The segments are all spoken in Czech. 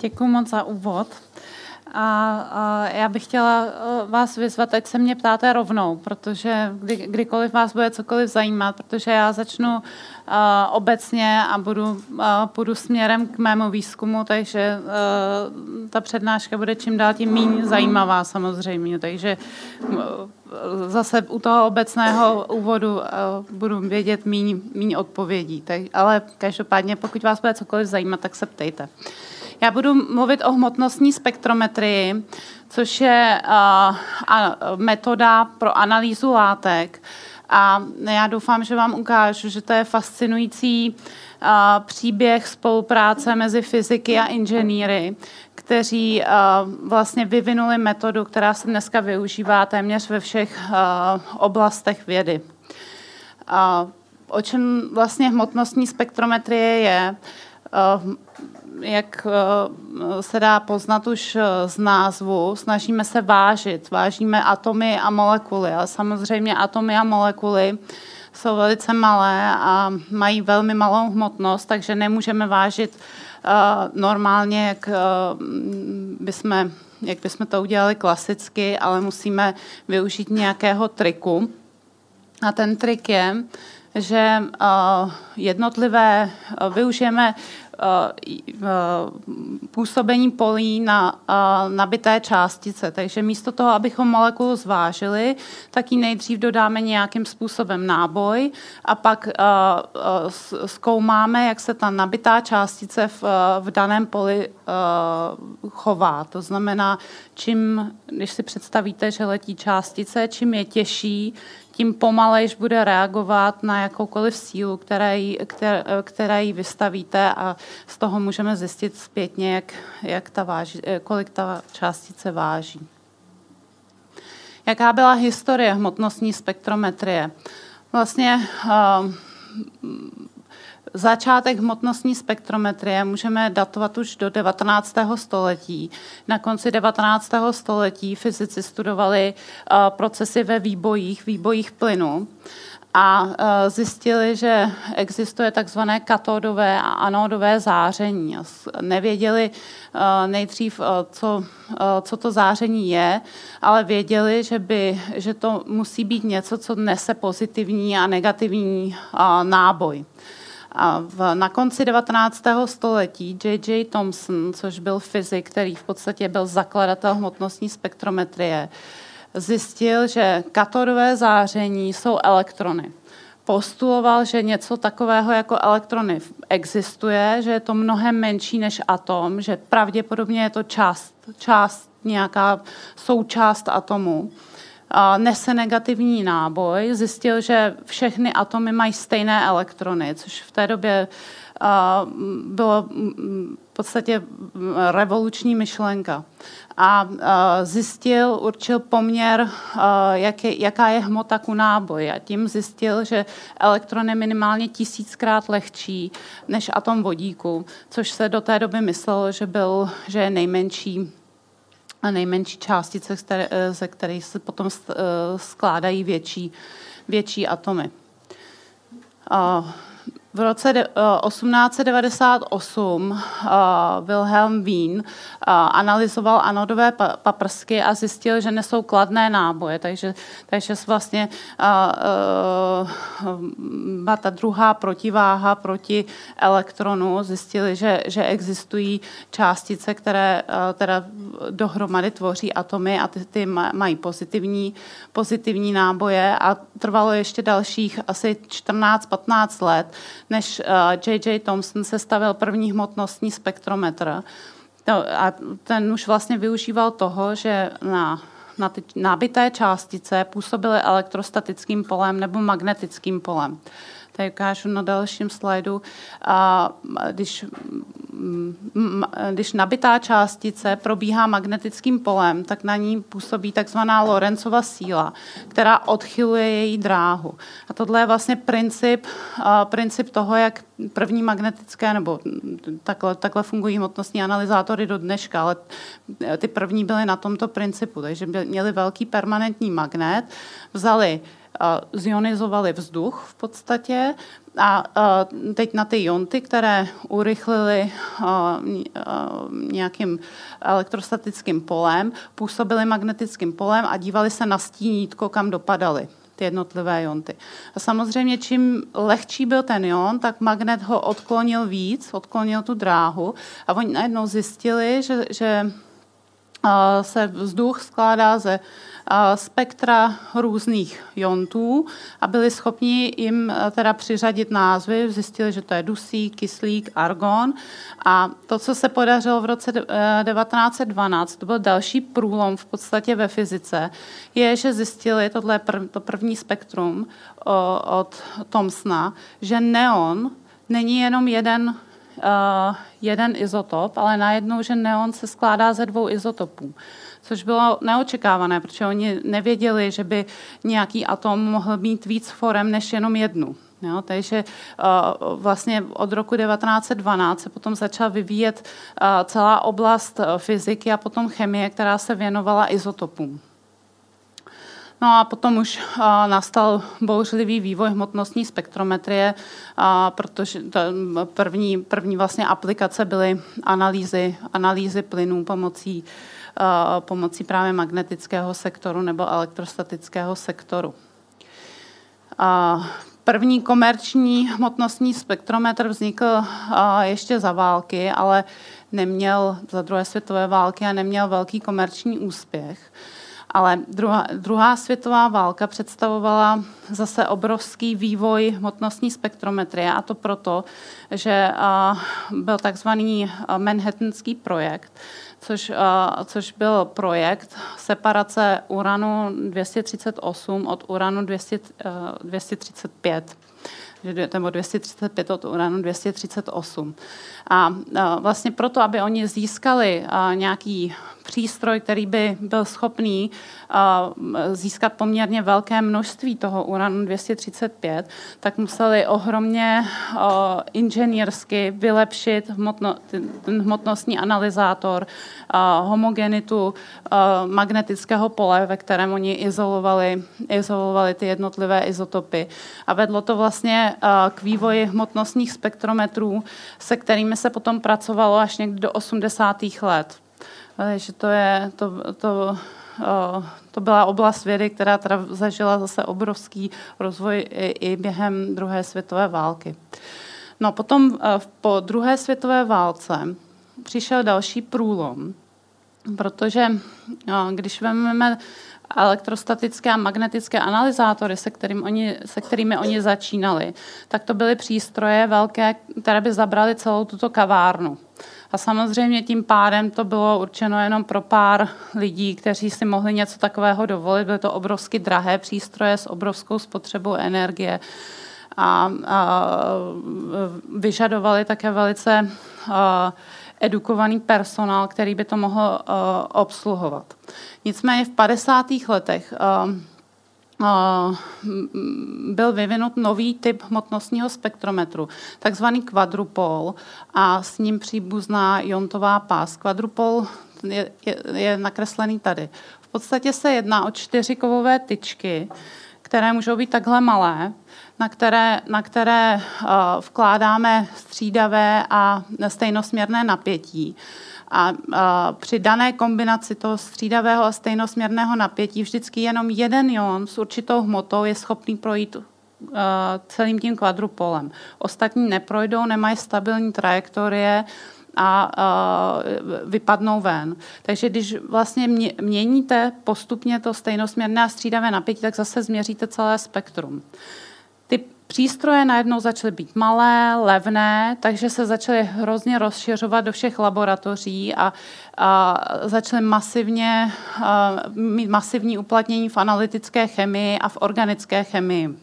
Děkuji moc za úvod. A, a já bych chtěla e, vás vyzvat, ať se mě ptáte rovnou, protože kdy, kdykoliv vás bude cokoliv zajímat, protože já začnu uh, obecně a budu, uh, půjdu směrem k mému výzkumu, takže uh, ta přednáška bude čím dál tím méně zajímavá samozřejmě, takže uh, zase u toho obecného úvodu uh, budu vědět méně odpovědí. Tak, ale každopádně, pokud vás bude cokoliv zajímat, tak se ptejte. Uh, já budu mluvit o hmotnostní spektrometrii, což je uh, metoda pro analýzu látek. A já doufám, že vám ukážu, že to je fascinující uh, příběh spolupráce mezi fyziky a inženýry, kteří uh, vlastně vyvinuli metodu, která se dneska využívá téměř ve všech uh, oblastech vědy. O čem vlastně hmotnostní spektrometrie je? Jak eh, se dá poznat už eh, z názvu, snažíme se vážit. Vážíme atomy a molekuly. A samozřejmě atomy a molekuly jsou velice malé a mají velmi malou hmotnost, takže nemůžeme vážit eh, normálně, jak bychom, jak bychom to udělali klasicky, ale musíme využít nějakého triku. A ten trik je, že jednotlivé využijeme působení polí na eh, nabité částice. Takže místo toho, abychom molekulu zvážili, tak ji nejdřív dodáme nějakým způsobem náboj a pak zkoumáme, jak se ta nabitá částice v, v daném poli chová. To znamená, čím, když si představíte, že letí částice, čím je těžší, tím pomalejš bude reagovat na jakoukoliv sílu, které jí, které, které jí vystavíte a z toho můžeme zjistit zpětně, jak, jak ta váží, kolik ta částice váží. Jaká byla historie hmotnostní spektrometrie? Vlastně uh, Začátek hmotnostní spektrometrie můžeme datovat už do 19. století. Na konci 19. století fyzici studovali uh, procesy ve výbojích, výbojích plynu a uh, zjistili, že existuje takzvané katodové a anodové záření. Nevěděli uh, nejdřív, co, co to záření je, ale věděli, že, by, že to musí být něco, co nese pozitivní a negativní náboj. A v, na konci 19. století J.J. Thomson, což byl fyzik, který v podstatě byl zakladatel hmotnostní spektrometrie, zjistil, že katodové záření jsou elektrony. Postuloval, že něco takového jako elektrony existuje, že je to mnohem menší než atom, že pravděpodobně je to část, část nějaká součást atomu nese negativní náboj, zjistil, že všechny atomy mají stejné elektrony, což v té době bylo v podstatě revoluční myšlenka. A zjistil, určil poměr, jak je, jaká je hmota ku náboji. A tím zjistil, že elektron je minimálně tisíckrát lehčí než atom vodíku, což se do té doby myslelo, že, byl, že je nejmenší a nejmenší částice, ze kterých se potom eh, skládají větší, větší atomy. V roce 1898 uh, eh, Wilhelm Wien uh, analyzoval anodové paprsky a zjistil, že nesou kladné náboje, takže, takže vlastně uh, ta druhá protiváha proti elektronu. Zjistili, že, že existují částice, které teda dohromady tvoří atomy a ty, ty mají pozitivní, pozitivní náboje. A trvalo ještě dalších asi 14-15 let, než J.J. Eh, Thomson sestavil první hmotnostní spektrometr. A ten už vlastně využíval toho, že na na ty nábité částice působily elektrostatickým polem nebo magnetickým polem. Tady ukážu na dalším slajdu. A když, když nabitá částice probíhá magnetickým polem, tak na ní působí takzvaná Lorencova síla, která odchyluje její dráhu. A tohle je vlastně princip, princip toho, jak první magnetické, nebo takhle, takhle fungují hmotnostní analyzátory do dneška, ale ty první byly na tomto principu, takže měli velký permanentní magnet, vzali zionizovali vzduch v podstatě a teď na ty jonty, které urychlily nějakým elektrostatickým polem, působily magnetickým polem a dívali se na stínítko, kam dopadaly ty jednotlivé jonty. A samozřejmě, čím lehčí byl ten jon, tak magnet ho odklonil víc, odklonil tu dráhu a oni najednou zjistili, že, že se vzduch skládá ze spektra různých jontů a byli schopni jim teda přiřadit názvy. Zjistili, že to je dusík, kyslík, argon. A to, co se podařilo v roce 1912, to byl další průlom v podstatě ve fyzice, je, že zjistili, tohle prv, to první spektrum od Thomsona, že neon není jenom jeden jeden izotop, ale najednou, že neon se skládá ze dvou izotopů. Což bylo neočekávané, protože oni nevěděli, že by nějaký atom mohl mít víc forem než jenom jednu. Jo, takže uh, vlastně od roku 1912 se potom začala vyvíjet uh, celá oblast fyziky a potom chemie, která se věnovala izotopům. No a potom už nastal bouřlivý vývoj hmotnostní spektrometrie, protože první, první vlastně aplikace byly analýzy, analýzy plynů pomocí, pomocí právě magnetického sektoru nebo elektrostatického sektoru. První komerční hmotnostní spektrometr vznikl ještě za války, ale neměl za druhé světové války a neměl velký komerční úspěch. Ale druhá, druhá světová válka představovala zase obrovský vývoj hmotnostní spektrometrie a to proto, že byl takzvaný Manhattanský projekt, což, což byl projekt separace uranu 238 od uranu 200, 235 nebo 235 od uranu 238. A vlastně proto, aby oni získali nějaký přístroj, který by byl schopný získat poměrně velké množství toho uranu 235, tak museli ohromně inženýrsky vylepšit hmotno, ten hmotnostní analyzátor, homogenitu magnetického pole, ve kterém oni izolovali, izolovali ty jednotlivé izotopy. A vedlo to vlastně k vývoji hmotnostních spektrometrů, se kterými se potom pracovalo až někdy do 80. let. Takže to, je, to, to, to byla oblast vědy, která teda zažila zase obrovský rozvoj i, i během druhé světové války. No potom po druhé světové válce přišel další průlom, protože když vezmeme elektrostatické a magnetické analyzátory, se, kterým oni, se kterými oni začínali, tak to byly přístroje velké, které by zabrali celou tuto kavárnu. A samozřejmě tím pádem to bylo určeno jenom pro pár lidí, kteří si mohli něco takového dovolit. Byly to obrovsky drahé přístroje s obrovskou spotřebou energie a, a vyžadovali také velice a, edukovaný personál, který by to mohl uh, obsluhovat. Nicméně v 50. letech uh, byl vyvinut nový typ hmotnostního spektrometru, takzvaný kvadrupol a s ním příbuzná jontová pás. Kvadrupol je, je, je nakreslený tady. V podstatě se jedná o čtyři kovové tyčky, které můžou být takhle malé, na které, na které vkládáme střídavé a stejnosměrné napětí. A, a při dané kombinaci toho střídavého a stejnosměrného napětí vždycky jenom jeden ion s určitou hmotou je schopný projít uh, celým tím kvadrupolem. Ostatní neprojdou, nemají stabilní trajektorie a vypadnou ven. Takže když vlastně měníte postupně to stejnosměrné a střídavé napětí, tak zase změříte celé spektrum. Přístroje najednou začaly být malé, levné, takže se začaly hrozně rozšiřovat do všech laboratoří a, a začaly masivně a, mít masivní uplatnění v analytické chemii a v organické chemii.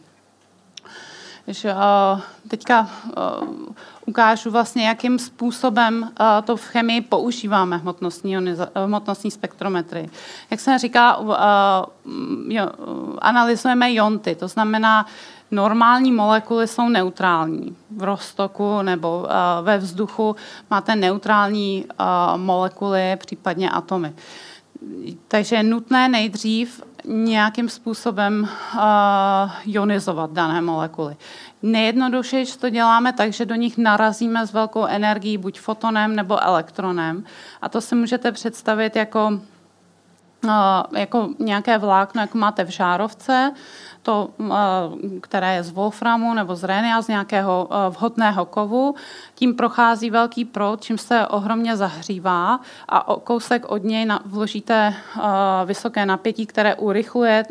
Takže, a, teďka a, ukážu vlastně, jakým způsobem to v chemii používáme hmotnostní, hmotnostní spektrometry. Jak jsem říkala, analyzujeme jonty, to znamená, Normální molekuly jsou neutrální. V roztoku nebo uh, ve vzduchu máte neutrální uh, molekuly, případně atomy. Takže je nutné nejdřív nějakým způsobem uh, ionizovat dané molekuly. Nejjednodušeji to děláme tak, že do nich narazíme s velkou energií buď fotonem nebo elektronem. A to si můžete představit jako, uh, jako nějaké vlákno, jak máte v žárovce, to, které je z wolframu nebo z rénia, z nějakého vhodného kovu. Tím prochází velký proud, čím se ohromně zahřívá a kousek od něj vložíte vysoké napětí, které urychluje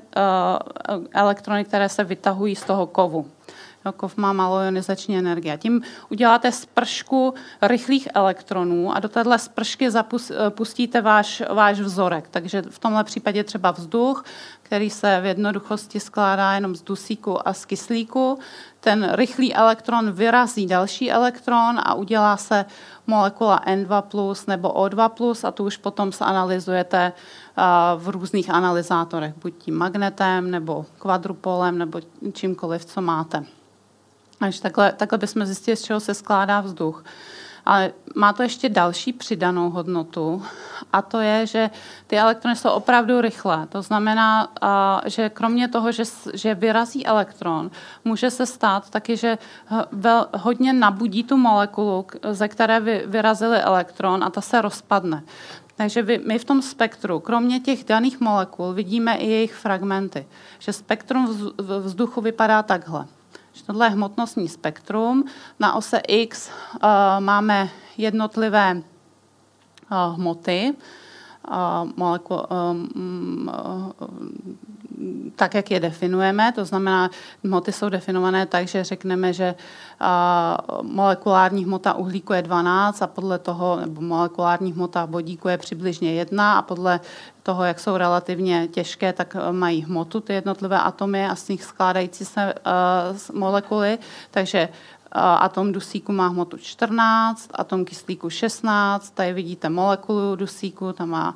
elektrony, které se vytahují z toho kovu. Kov má energii. A tím uděláte spršku rychlých elektronů a do téhle spršky pustíte váš, váš vzorek. Takže v tomhle případě třeba vzduch, který se v jednoduchosti skládá jenom z dusíku a z kyslíku. Ten rychlý elektron vyrazí další elektron a udělá se molekula N2+, nebo O2+, a tu už potom zanalizujete v různých analyzátorech, buď tím magnetem, nebo kvadrupolem, nebo čímkoliv, co máte. Až takhle, takhle bychom zjistili, z čeho se skládá vzduch. Ale má to ještě další přidanou hodnotu a to je, že ty elektrony jsou opravdu rychlé. To znamená, že kromě toho, že, vyrazí elektron, může se stát taky, že hodně nabudí tu molekulu, ze které vyrazili elektron a ta se rozpadne. Takže my v tom spektru, kromě těch daných molekul, vidíme i jejich fragmenty. Že spektrum vzduchu vypadá takhle tohle je hmotnostní spektrum. Na ose X uh, máme jednotlivé uh, hmoty, uh, molekul, um, tak, jak je definujeme. To znamená, hmoty jsou definované tak, že řekneme, že molekulární hmota uhlíku je 12 a podle toho, nebo molekulární hmota vodíku je přibližně 1 a podle toho, jak jsou relativně těžké, tak mají hmotu ty jednotlivé atomy a z nich skládající se molekuly. Takže atom dusíku má hmotu 14, atom kyslíku 16, tady vidíte molekulu dusíku, tam má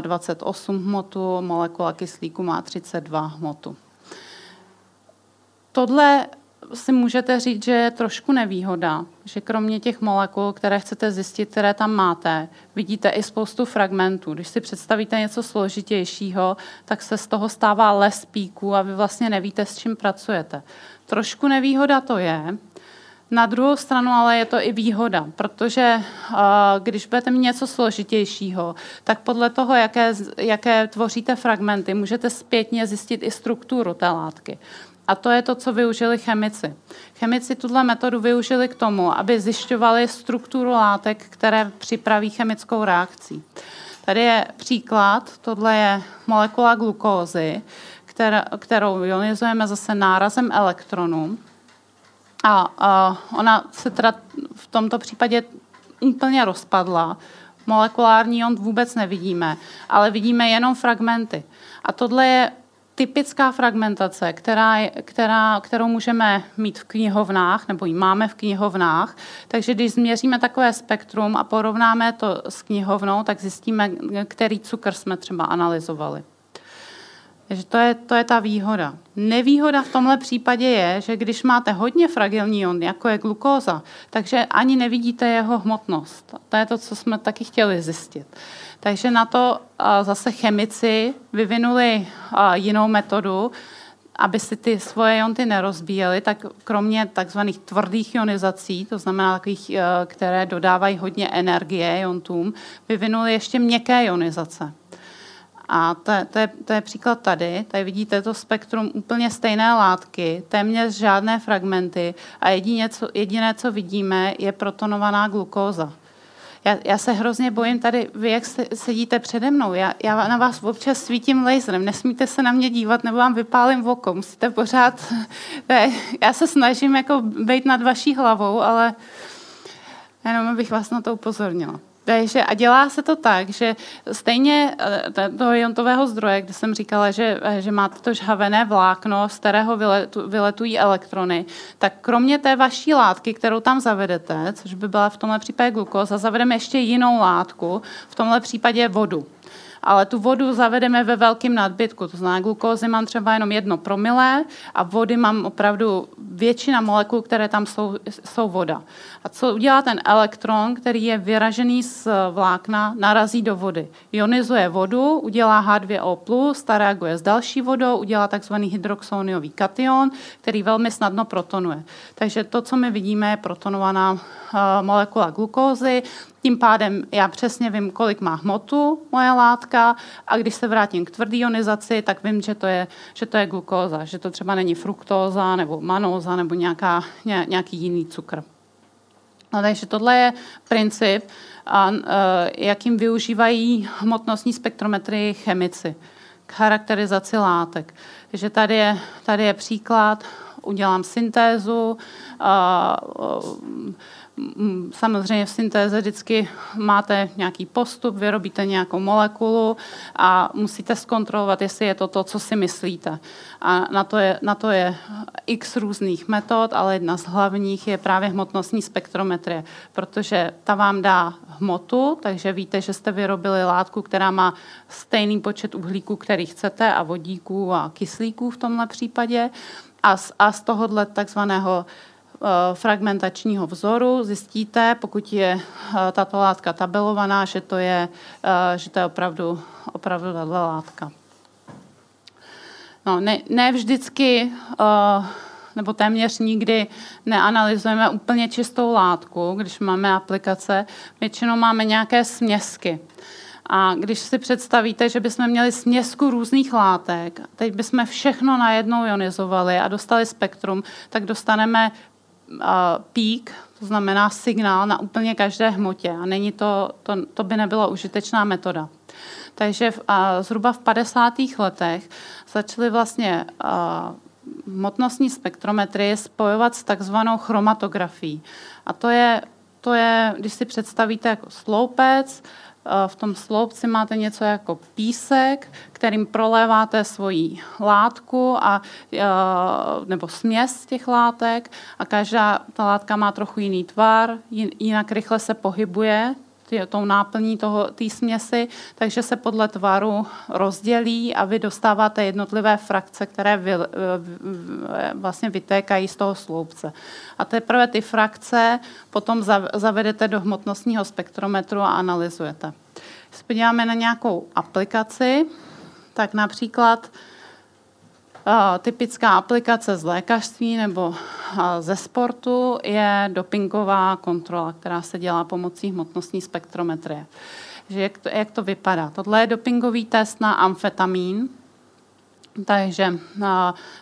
28 hmotu, molekula kyslíku má 32 hmotu. Tohle si můžete říct, že je trošku nevýhoda, že kromě těch molekul, které chcete zjistit, které tam máte, vidíte i spoustu fragmentů. Když si představíte něco složitějšího, tak se z toho stává les píků a vy vlastně nevíte, s čím pracujete. Trošku nevýhoda to je, na druhou stranu ale je to i výhoda, protože uh, když budete mít něco složitějšího, tak podle toho, jaké, jaké tvoříte fragmenty, můžete zpětně zjistit i strukturu té látky. A to je to, co využili chemici. Chemici tuhle metodu využili k tomu, aby zjišťovali strukturu látek, které připraví chemickou reakcí. Tady je příklad, tohle je molekula glukózy, kterou ionizujeme zase nárazem elektronů. A, a ona se teda v tomto případě úplně rozpadla. Molekulární ion vůbec nevidíme, ale vidíme jenom fragmenty. A tohle je typická fragmentace, která, která, kterou můžeme mít v knihovnách, nebo ji máme v knihovnách. Takže když změříme takové spektrum a porovnáme to s knihovnou, tak zjistíme, který cukr jsme třeba analyzovali. Takže to je, to je ta výhoda. Nevýhoda v tomhle případě je, že když máte hodně fragilní ion, jako je glukóza, takže ani nevidíte jeho hmotnost. To je to, co jsme taky chtěli zjistit. Takže na to zase chemici vyvinuli jinou metodu, aby si ty svoje ionty nerozbíjely, tak kromě takzvaných tvrdých ionizací, to znamená takových, které dodávají hodně energie iontům, vyvinuli ještě měkké ionizace. A to, to, je, to je příklad tady. Tady vidíte to spektrum úplně stejné látky, téměř žádné fragmenty a jedině, co, jediné, co vidíme, je protonovaná glukóza. Já, já se hrozně bojím tady, vy jak sedíte přede mnou, já, já na vás občas svítím laserem, nesmíte se na mě dívat, nebo vám vypálím oko, musíte pořád, já se snažím jako být nad vaší hlavou, ale jenom abych vás na to upozornila. Takže a dělá se to tak, že stejně eh, toho iontového zdroje, kde jsem říkala, že, eh, že máte to žhavené vlákno, z kterého vyletu, vyletují elektrony, tak kromě té vaší látky, kterou tam zavedete, což by byla v tomhle případě glukóza, zavedeme ještě jinou látku, v tomhle případě vodu. Ale tu vodu zavedeme ve velkém nadbytku, to znamená, glukózy mám třeba jenom jedno promilé a vody mám opravdu většina molekul, které tam jsou, jsou voda. A co udělá ten elektron, který je vyražený z vlákna, narazí do vody. Ionizuje vodu, udělá H2O+, ta reaguje s další vodou, udělá takzvaný hydroxoniový kation, který velmi snadno protonuje. Takže to, co my vidíme, je protonovaná uh, molekula glukózy, tím pádem já přesně vím, kolik má hmotu moje látka a když se vrátím k tvrdé ionizaci, tak vím, že to je, že to je glukóza, že to třeba není fruktóza nebo manóza nebo nějaká, ně, nějaký jiný cukr. No, takže tohle je princip, a, a, jakým využívají hmotnostní spektrometry chemici k charakterizaci látek. Takže tady je, tady je příklad, udělám syntézu, a, a, Samozřejmě v syntéze vždycky máte nějaký postup, vyrobíte nějakou molekulu a musíte zkontrolovat, jestli je to to, co si myslíte. A na to je, na to je x různých metod, ale jedna z hlavních je právě hmotnostní spektrometrie, protože ta vám dá hmotu, takže víte, že jste vyrobili látku, která má stejný počet uhlíků, který chcete, a vodíků a kyslíků v tomhle případě. A z, a z tohohle takzvaného fragmentačního vzoru zjistíte, pokud je eh, tato látka tabelovaná, že to je, eh, že to je opravdu, opravdu tato látka. No, ne, ne vždycky, nebo téměř nikdy neanalyzujeme úplně čistou látku, když máme aplikace. Většinou máme nějaké směsky. A když si představíte, že bychom měli směsku různých látek, teď bychom všechno najednou ionizovali a dostali spektrum, tak dostaneme pík, to znamená signál na úplně každé hmotě. A není to, to, to by nebyla užitečná metoda. Takže v, a zhruba v 50. letech začaly vlastně a, hmotnostní spektrometry spojovat s takzvanou chromatografií. A to je, to je, když si představíte jako sloupec, v tom sloupci máte něco jako písek, kterým proléváte svoji látku a, eh, nebo směs těch látek a každá ta látka má trochu jiný tvar, jinak rychle se pohybuje, tou náplní té směsi, takže se podle tvaru rozdělí a vy dostáváte jednotlivé frakce, které vy, vlastně vytékají z toho sloupce. A teprve ty frakce potom zavedete do hmotnostního spektrometru a analyzujete. Když na nějakou aplikaci, tak například Typická aplikace z lékařství nebo ze sportu je dopingová kontrola, která se dělá pomocí hmotnostní spektrometrie. Že jak, to, jak to vypadá? Tohle je dopingový test na amfetamin, takže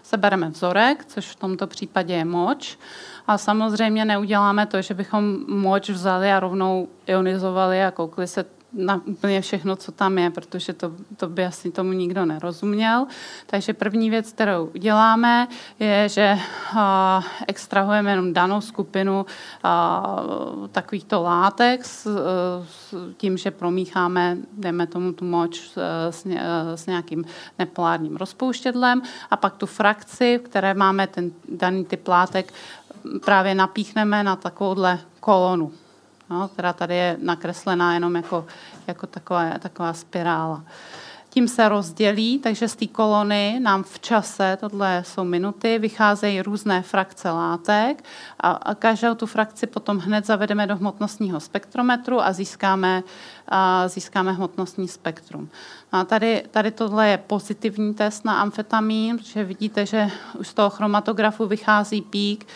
sebereme vzorek, což v tomto případě je moč. A samozřejmě neuděláme to, že bychom moč vzali a rovnou ionizovali a koukli se na úplně všechno, co tam je, protože to, to by asi tomu nikdo nerozuměl. Takže první věc, kterou uděláme, je, že uh, extrahujeme jenom danou skupinu uh, takovýchto látek s, uh, s tím, že promícháme, dejme tomu tu moč s, s, s nějakým nepolárním rozpouštědlem a pak tu frakci, v které máme ten daný typ látek, právě napíchneme na takovouhle kolonu no, která tady je nakreslená jenom jako, jako taková, taková spirála. Tím se rozdělí, takže z té kolony nám v čase, tohle jsou minuty, vycházejí různé frakce látek a, a každou tu frakci potom hned zavedeme do hmotnostního spektrometru a získáme, a získáme hmotnostní spektrum. A tady, tady tohle je pozitivní test na amfetamin, protože vidíte, že už z toho chromatografu vychází pík,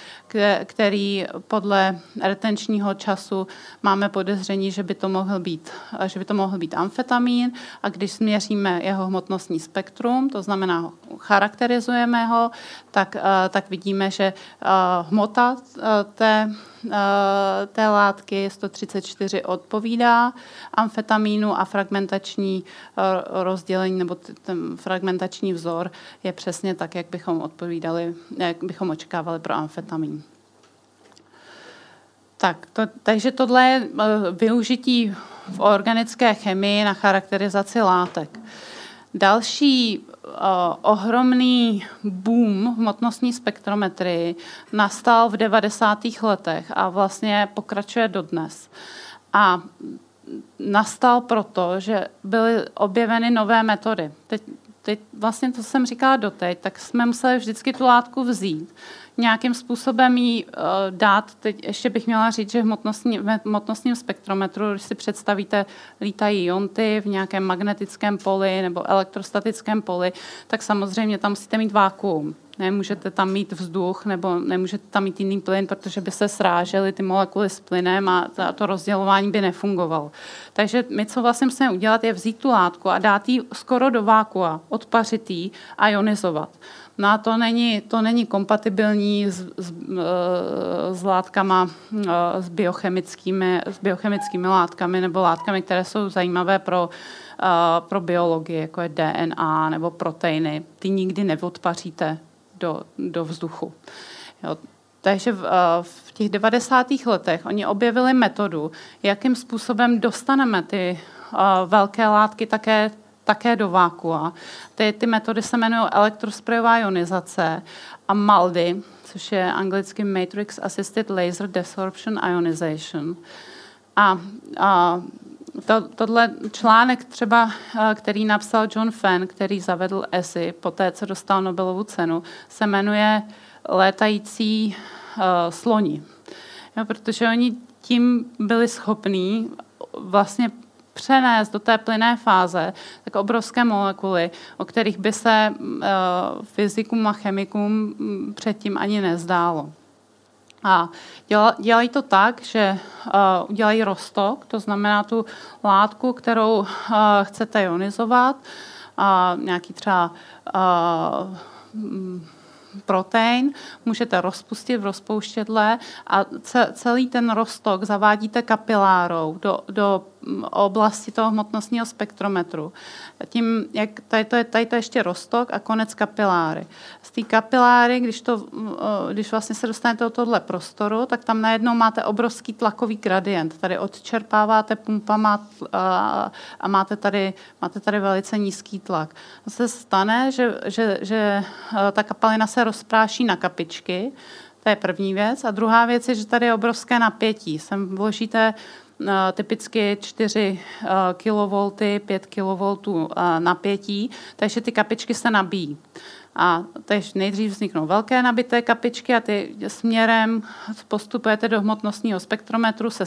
který podle retenčního času máme podezření, že by to mohl být, že by to mohl být amfetamin a když změříme jeho hmotnostní spektrum, to znamená charakterizujeme ho, tak, tak vidíme, že hmota té Eh, té látky 134 odpovídá amfetamínu a fragmentační eh, rozdělení nebo ten fragmentační vzor je přesně tak, jak bychom odpovídali, jak bychom očekávali pro amfetamin. Tak, to, takže tohle je eh, využití v organické chemii na charakterizaci látek. Další uh, ohromný boom v hmotnostní spektrometrii nastal v 90. letech a vlastně pokračuje dodnes. A nastal proto, že byly objeveny nové metody. Teď, teď vlastně to jsem říkala doteď, tak jsme museli vždycky tu látku vzít, nějakým způsobem jí uh, dát, teď ještě bych měla říct, že v, hmotnostní, hmotnostním spektrometru, když si představíte, lítají ionty v nějakém magnetickém poli nebo elektrostatickém poli, tak samozřejmě tam musíte mít vákuum. Nemůžete tam mít vzduch nebo nemůžete tam mít jiný plyn, protože by se srážely ty molekuly s plynem a to rozdělování by nefungovalo. Takže my, co vlastně musíme udělat, je vzít tu látku a dát ji skoro do vákua, odpařit ji a ionizovat. No a to není, to není kompatibilní s, s, eh, s látkama, eh, s biochemickými, s biochemickými látkami nebo látkami, které jsou zajímavé pro, eh, pro biologii, jako je DNA nebo proteiny. Ty nikdy neodpaříte do, do vzduchu. Jo. Takže v, v těch 90. letech oni objevili metodu, jakým způsobem dostaneme ty velké látky také také do vákua. Ty, ty metody se jmenují elektrosprejová ionizace a MALDI, což je anglicky Matrix Assisted Laser Desorption Ionization. A, a to, tohle článek třeba, který napsal John Fenn, který zavedl ESI po té, co dostal Nobelovu cenu, se jmenuje Létající uh, sloni. Jo, protože oni tím byli schopní vlastně přenést do té plynné fáze tak obrovské molekuly, o kterých by se uh, fyzikům a chemikům mm, předtím ani nezdálo. A dělají to tak, že uh, udělají rostok, to znamená tu látku, kterou uh, chcete ionizovat, uh, nějaký třeba uh, protein můžete rozpustit v rozpouštědle a celý ten rostok zavádíte kapilárou do, do oblasti toho hmotnostního spektrometru. Tím, jak tady to je, tady to je ještě rostok a konec kapiláry. Z té kapiláry, když, to, když vlastně se dostanete do tohle prostoru, tak tam najednou máte obrovský tlakový gradient. Tady odčerpáváte pumpama a, a máte, tady, máte tady velice nízký tlak. To se stane, že, že, že ta kapalina se rozpráší na kapičky, to je první věc. A druhá věc je, že tady je obrovské napětí. Sem vložíte Eh, typicky 4 kV, 5 kV napětí, takže ty kapičky se nabíjí. A tež nejdřív vzniknou velké nabité kapičky a ty směrem postupujete do hmotnostního spektrometru, se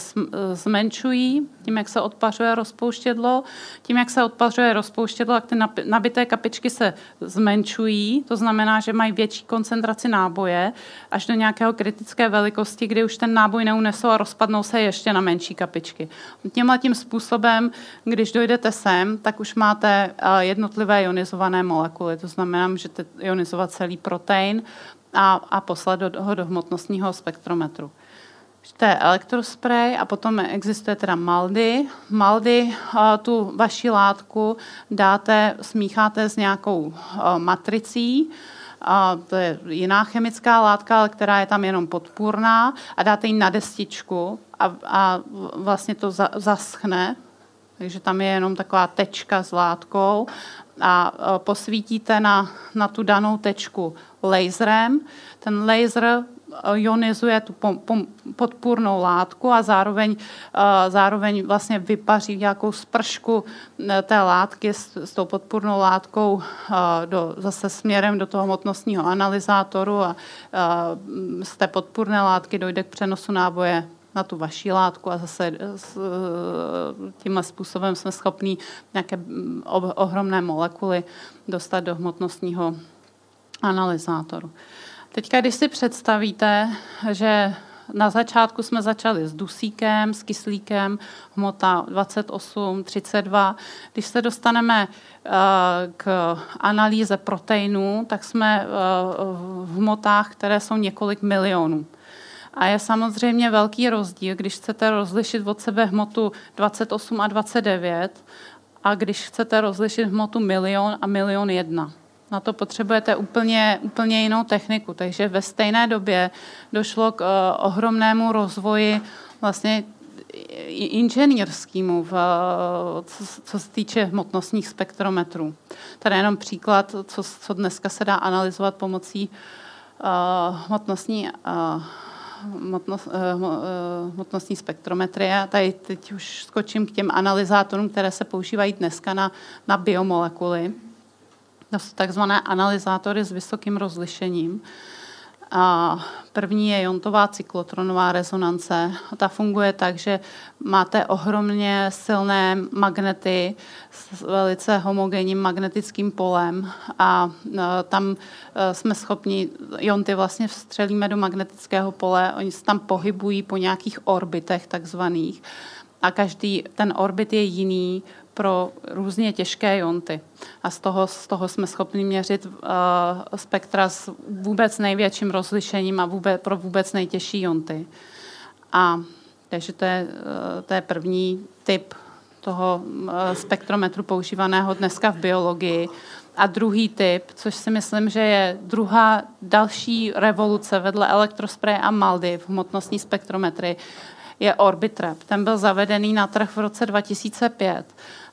zmenšují tím, jak se odpařuje rozpouštědlo. Tím, jak se odpařuje rozpouštědlo, tak ty nabité kapičky se zmenšují, to znamená, že mají větší koncentraci náboje až do nějakého kritické velikosti, kdy už ten náboj neunesou a rozpadnou se ještě na menší kapičky. Tímhle tím způsobem, když dojdete sem, tak už máte jednotlivé ionizované molekuly, to znamená, že ionizovat celý protein a, a poslat do, ho do hmotnostního spektrometru. To je elektrospray a potom existuje teda maldy. Maldy tu vaši látku dáte, smícháte s nějakou matricí, a to je jiná chemická látka, ale která je tam jenom podpůrná a dáte ji na destičku a, a vlastně to za, zaschne, takže tam je jenom taková tečka s látkou a e, posvítíte na, na tu danou tečku laserem. Ten laser e, ionizuje tu podpůrnou látku a zároveň, uh, zároveň vlastně vypaří nějakou spršku té látky s, s tou podpůrnou látkou do, zase směrem do toho hmotnostního analyzátoru a z té podpůrné látky dojde k přenosu náboje na tu vaši látku a zase s, tímhle způsobem jsme schopni nějaké mm, ohromné molekuly dostat do hmotnostního analyzátoru. Teďka, když si představíte, že na začátku jsme začali s dusíkem, s kyslíkem, hmota 28, 32. Když se dostaneme eh, k analýze proteinů, tak jsme eh, v hmotách, které jsou několik milionů. A je samozřejmě velký rozdíl, když chcete rozlišit od sebe hmotu 28 a 29 a když chcete rozlišit hmotu milion a milion jedna. Na to potřebujete úplně, úplně jinou techniku. Takže ve stejné době došlo k uh, ohromnému rozvoji vlastně inženýrskému, v, co, co se týče hmotnostních spektrometrů. Tady jenom příklad, co, co dneska se dá analyzovat pomocí uh, hmotnostní uh, hmotnost, hmotnostní spektrometrie. Tady teď už skočím k těm analyzátorům, které se používají dneska na, na biomolekuly. To jsou takzvané analyzátory s vysokým rozlišením. A první je jontová cyklotronová rezonance. Ta funguje tak, že máte ohromně silné magnety s velice homogenním magnetickým polem a e, tam e, jsme schopni, jonty vlastně vstřelíme do magnetického pole, oni se tam pohybují po nějakých orbitech takzvaných a každý ten orbit je jiný pro různě těžké jonty. A z toho, z toho jsme schopni měřit uh, spektra s vůbec největším rozlišením a vůbec, pro vůbec nejtěžší jonty. A takže to je, uh, to je první typ toho uh, spektrometru používaného dneska v biologii. A druhý typ, což si myslím, že je druhá další revoluce vedle elektrospreje a maldy v hmotnostní spektrometrii, je Orbitrap. Ten byl zavedený na trh v roce 2005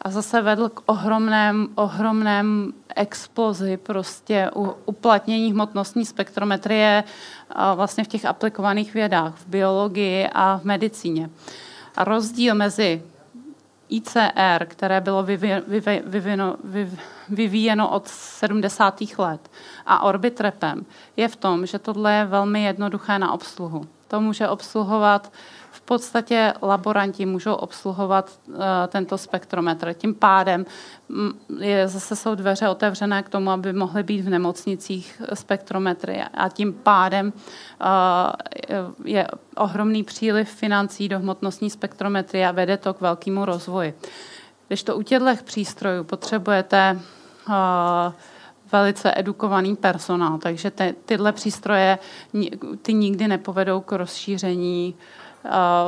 a zase vedl k ohromném, ohromném explozi prostě u uplatnění hmotnostní spektrometrie vlastně v těch aplikovaných vědách, v biologii a v medicíně. A rozdíl mezi ICR, které bylo vyvíjeno, vyvíjeno od 70. let, a Orbitrapem, je v tom, že tohle je velmi jednoduché na obsluhu. To může obsluhovat podstatě laboranti můžou obsluhovat uh, tento spektrometr. Tím pádem mm, je, zase jsou dveře otevřené k tomu, aby mohly být v nemocnicích spektrometry a tím pádem uh, je ohromný příliv financí do hmotnostní spektrometry a vede to k velkému rozvoji. Když to u těchto přístrojů potřebujete velice edukovaný personál, takže te, tyhle přístroje ty nikdy nepovedou k rozšíření uh, Eh,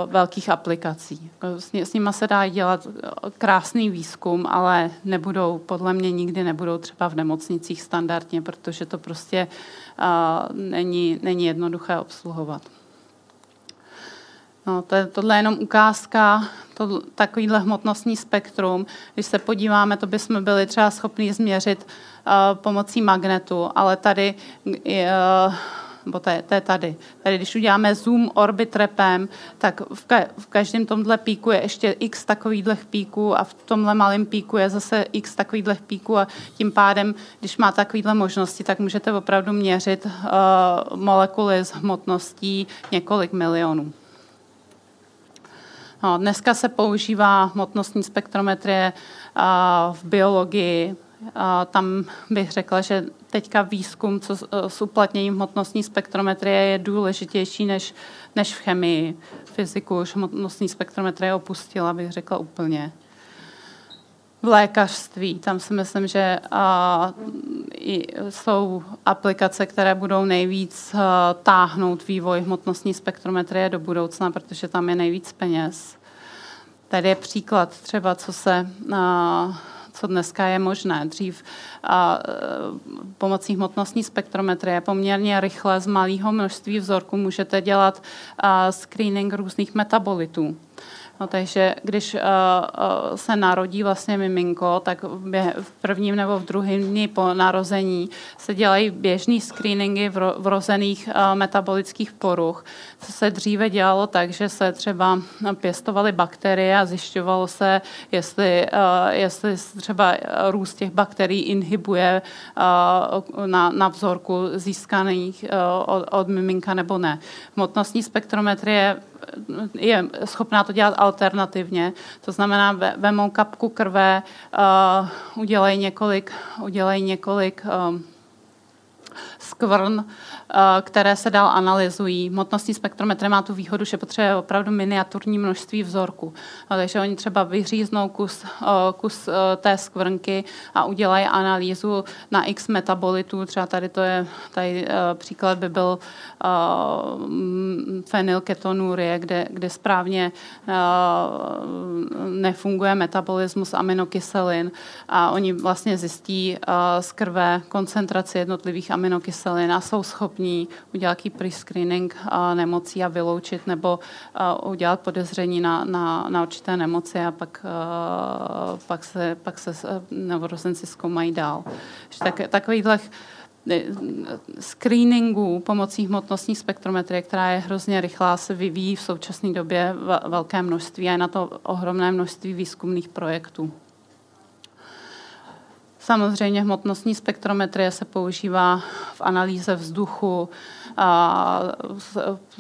velkých aplikací. S, nimi se dá dělat eh, krásný výzkum, ale nebudou, podle mě nikdy nebudou třeba v nemocnicích standardně, protože to prostě uh, není, není jednoduché obsluhovat. No, to je, tohle je jenom ukázka, to, takovýhle hmotnostní spektrum. Když se podíváme, to bychom byli třeba schopni změřit uh, pomocí magnetu, ale tady uh, nebo to je, to je tady. Tady, když uděláme zoom orbit repem, tak v, ka, v každém tomhle píku je ještě x takovýchhle píků a v tomhle malém píku je zase x takovýchhle píků a tím pádem, když má takovýhle možnosti, tak můžete opravdu měřit uh, molekuly s hmotností několik milionů. No, dneska se používá hmotnostní spektrometrie uh, v biologii, tam bych řekla, že teďka výzkum co s uplatněním hmotnostní spektrometrie je důležitější než, než v chemii. Fyziku už hmotnostní spektrometrie opustila, bych řekla úplně. V lékařství, tam si myslím, že a, i, jsou aplikace, které budou nejvíc a, táhnout vývoj hmotnostní spektrometrie do budoucna, protože tam je nejvíc peněz. Tady je příklad třeba, co se a, co dneska je možné. Dřív a, e, pomocí hmotnostní spektrometrie poměrně rychle z malého množství vzorků můžete dělat a, screening různých metabolitů. No, takže když uh, se narodí vlastně miminko, tak v prvním nebo v druhém dni po narození se dělají běžné screeningy vrozených uh, metabolických poruch. Co se dříve dělalo tak, že se třeba pěstovaly bakterie a zjišťovalo se, jestli, uh, jestli třeba růst těch bakterií inhibuje uh, na, na vzorku získaných uh, od, od miminka nebo ne. Hmotnostní spektrometrie je schopná to dělat alternativně. To znamená, vemou kapku krve, uh, několik, udělají několik um, skvrn, Eh, které se dál analyzují. Hmotnostní spektrometr má tu výhodu, že potřebuje opravdu miniaturní množství vzorků. No, takže oni třeba vyříznou kus, eh, kus eh, té skvrnky a udělají analýzu na x metabolitů. Třeba tady to je, tady příklad by byl fenylketonurie, kde, kde správně nefunguje metabolismus aminokyselin a oni vlastně zjistí z krve koncentraci jednotlivých aminokyselin a jsou schopní udělat pre-screening nemocí a vyloučit nebo udělat podezření na, na, na určité nemoci a pak, pak se, pak se novorozenci zkoumají dál. Tak, takovýchhle screeningu pomocí hmotnostní spektrometrie, která je hrozně rychlá, se vyvíjí v současné době velké množství a je na to ohromné množství výzkumných projektů. Samozřejmě hmotnostní spektrometrie se používá v analýze vzduchu, a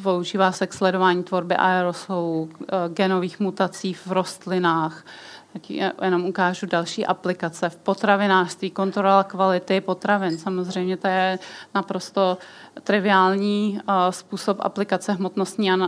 používá se k sledování tvorby aerosolů, genových mutací v rostlinách, jenom ukážu další aplikace v potravinářství, kontrola kvality potravin. Samozřejmě to je naprosto triviální uh, způsob aplikace hmotnostní uh,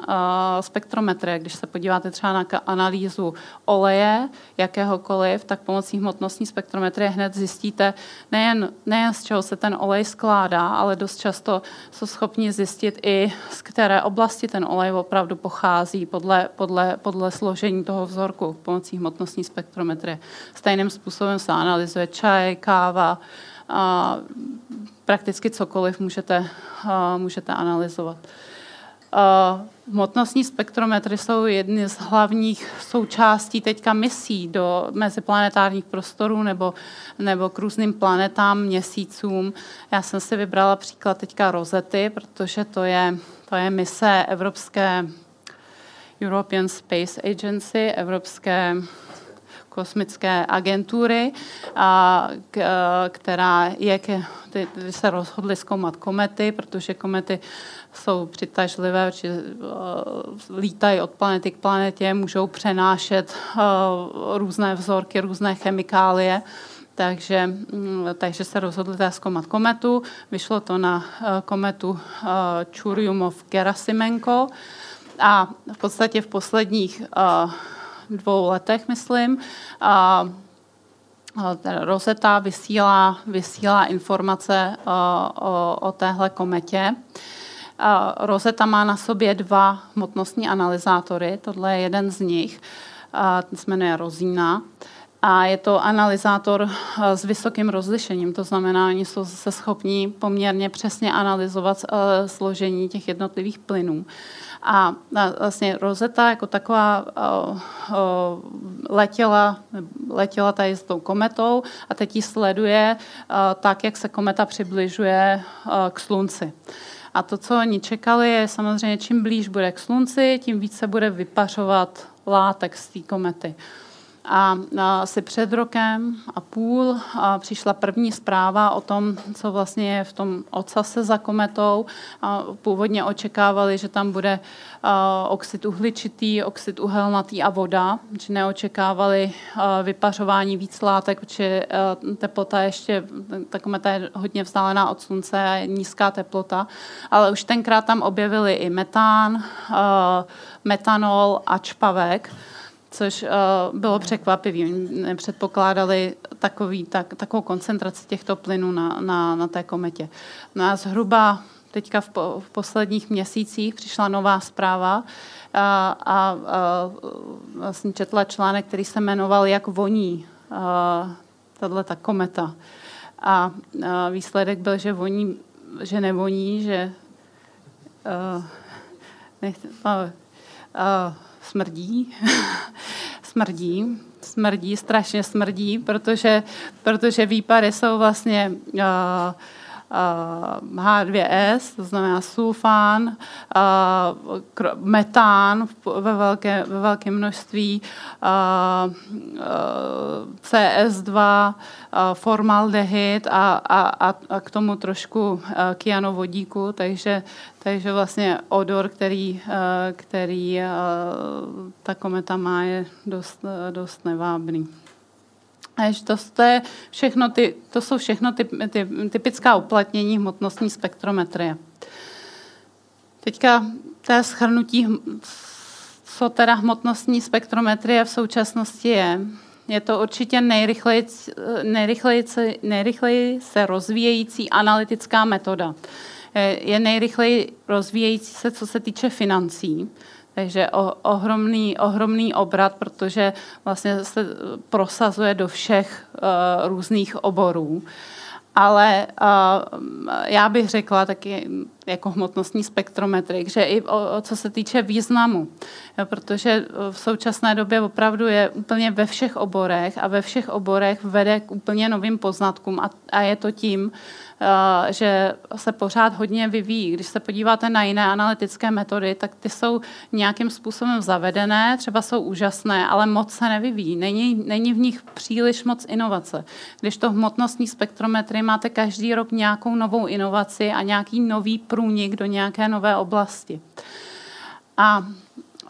spektrometrie. Když se podíváte třeba na analýzu oleje jakéhokoliv, tak pomocí hmotnostní spektrometrie hned zjistíte nejen, nejen z čeho se ten olej skládá, ale dost často jsou schopni zjistit i z které oblasti ten olej opravdu pochází podle, podle, podle složení toho vzorku pomocí hmotnostní spektrometrie. Stejným způsobem se analyzuje čaj, káva, a prakticky cokoliv můžete, můžete analyzovat. Hmotnostní spektrometry jsou jedny z hlavních součástí teďka misí do meziplanetárních prostorů nebo, nebo k různým planetám, měsícům. Já jsem si vybrala příklad teďka Rozety, protože to je, to je mise Evropské European Space Agency, Evropské kosmické agentury, a, k, která je, k, ty, ty se rozhodly zkoumat komety, protože komety jsou přitažlivé, či uh, lítají od planety k planetě, můžou přenášet uh, různé vzorky, různé chemikálie. Takže, mm, takže se rozhodli teda zkoumat kometu. Vyšlo to na kometu Churyumov-Gerasimenko. A v podstatě v posledních dvou letech, myslím. A Rosetta vysílá, vysílá informace o, o téhle kometě. Rosetta má na sobě dva hmotnostní analyzátory, tohle je jeden z nich, ten se jmenuje Rozína. A je to analyzátor s vysokým rozlišením, to znamená, oni jsou se schopní poměrně přesně analyzovat složení těch jednotlivých plynů. A vlastně Rosetta jako taková letěla, letěla tady s tou kometou a teď ji sleduje tak, jak se kometa přibližuje k Slunci. A to, co oni čekali, je samozřejmě, čím blíž bude k Slunci, tím více bude vypařovat látek z té komety. A asi před rokem a půl a přišla první zpráva o tom, co vlastně je v tom ocase za kometou. A původně očekávali, že tam bude oxid uhličitý, oxid uhelnatý a voda, že neočekávali vypařování víc látek, protože teplota ještě, ta kometa je hodně vzdálená od slunce a je nízká teplota, ale už tenkrát tam objevili i metán, metanol a čpavek což uh, bylo překvapivé. Nepředpokládali takový, tak, takovou koncentraci těchto plynů na, na, na té kometě. No a zhruba teďka v, po, v posledních měsících přišla nová zpráva a, a, a vlastně četla článek, který se jmenoval Jak voní tahle ta kometa. A, a výsledek byl, že voní, že nevoní, že uh, nech, uh, uh, smrdí, smrdí, smrdí, strašně smrdí, protože, protože výpary jsou vlastně uh, H2S, to znamená sulfán, metán ve velké, ve velké množství, CS2, formaldehyd a, a, a k tomu trošku kyanovodíku, takže, takže vlastně odor, který, který ta kometa má, je dost, dost nevábný. To, to, je všechno ty, to jsou všechno ty, ty, typická uplatnění hmotnostní spektrometrie. Teďka je schrnutí, co teda hmotnostní spektrometrie v současnosti je. Je to určitě nejrychleji, nejrychleji, nejrychleji se rozvíjející analytická metoda. Je nejrychleji rozvíjející se, co se týče financí. Takže o, ohromný, ohromný obrat, protože vlastně se prosazuje do všech uh, různých oborů. Ale uh, já bych řekla taky, jako hmotnostní spektrometrik, že i o, o co se týče významu, jo, protože v současné době opravdu je úplně ve všech oborech a ve všech oborech vede k úplně novým poznatkům a, a je to tím, Eh, že se pořád hodně vyvíjí. Když se podíváte na jiné analytické metody, tak ty jsou nějakým způsobem zavedené, třeba jsou úžasné, ale moc se nevyvíjí. Není, není v nich příliš moc inovace. Když to hmotnostní spektrometry máte každý rok nějakou novou inovaci a nějaký nový průnik do nějaké nové oblasti. A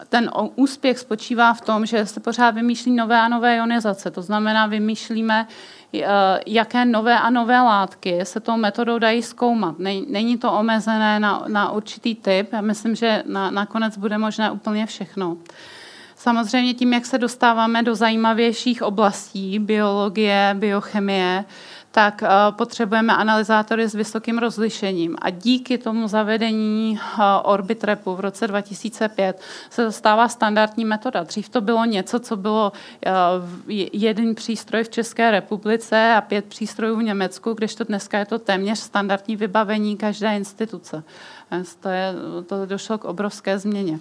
ten úspěch spočívá v tom, že se pořád vymýšlí nové a nové ionizace. To znamená, vymýšlíme Eh, jaké nové a nové látky se tou metodou dají zkoumat. Není to omezené na, na určitý typ. Já myslím, že na, nakonec bude možné úplně všechno. Samozřejmě tím, jak se dostáváme do zajímavějších oblastí, biologie, biochemie, tak eh, potřebujeme analyzátory s vysokým rozlišením. A díky tomu zavedení eh, Orbitrapu v roce 2005 se dostává standardní metoda. Dřív to bylo něco, co bylo eh, jeden přístroj v České republice a pět přístrojů v Německu, kdežto dneska je to téměř standardní vybavení každé instituce. To, je, to došlo k obrovské změně.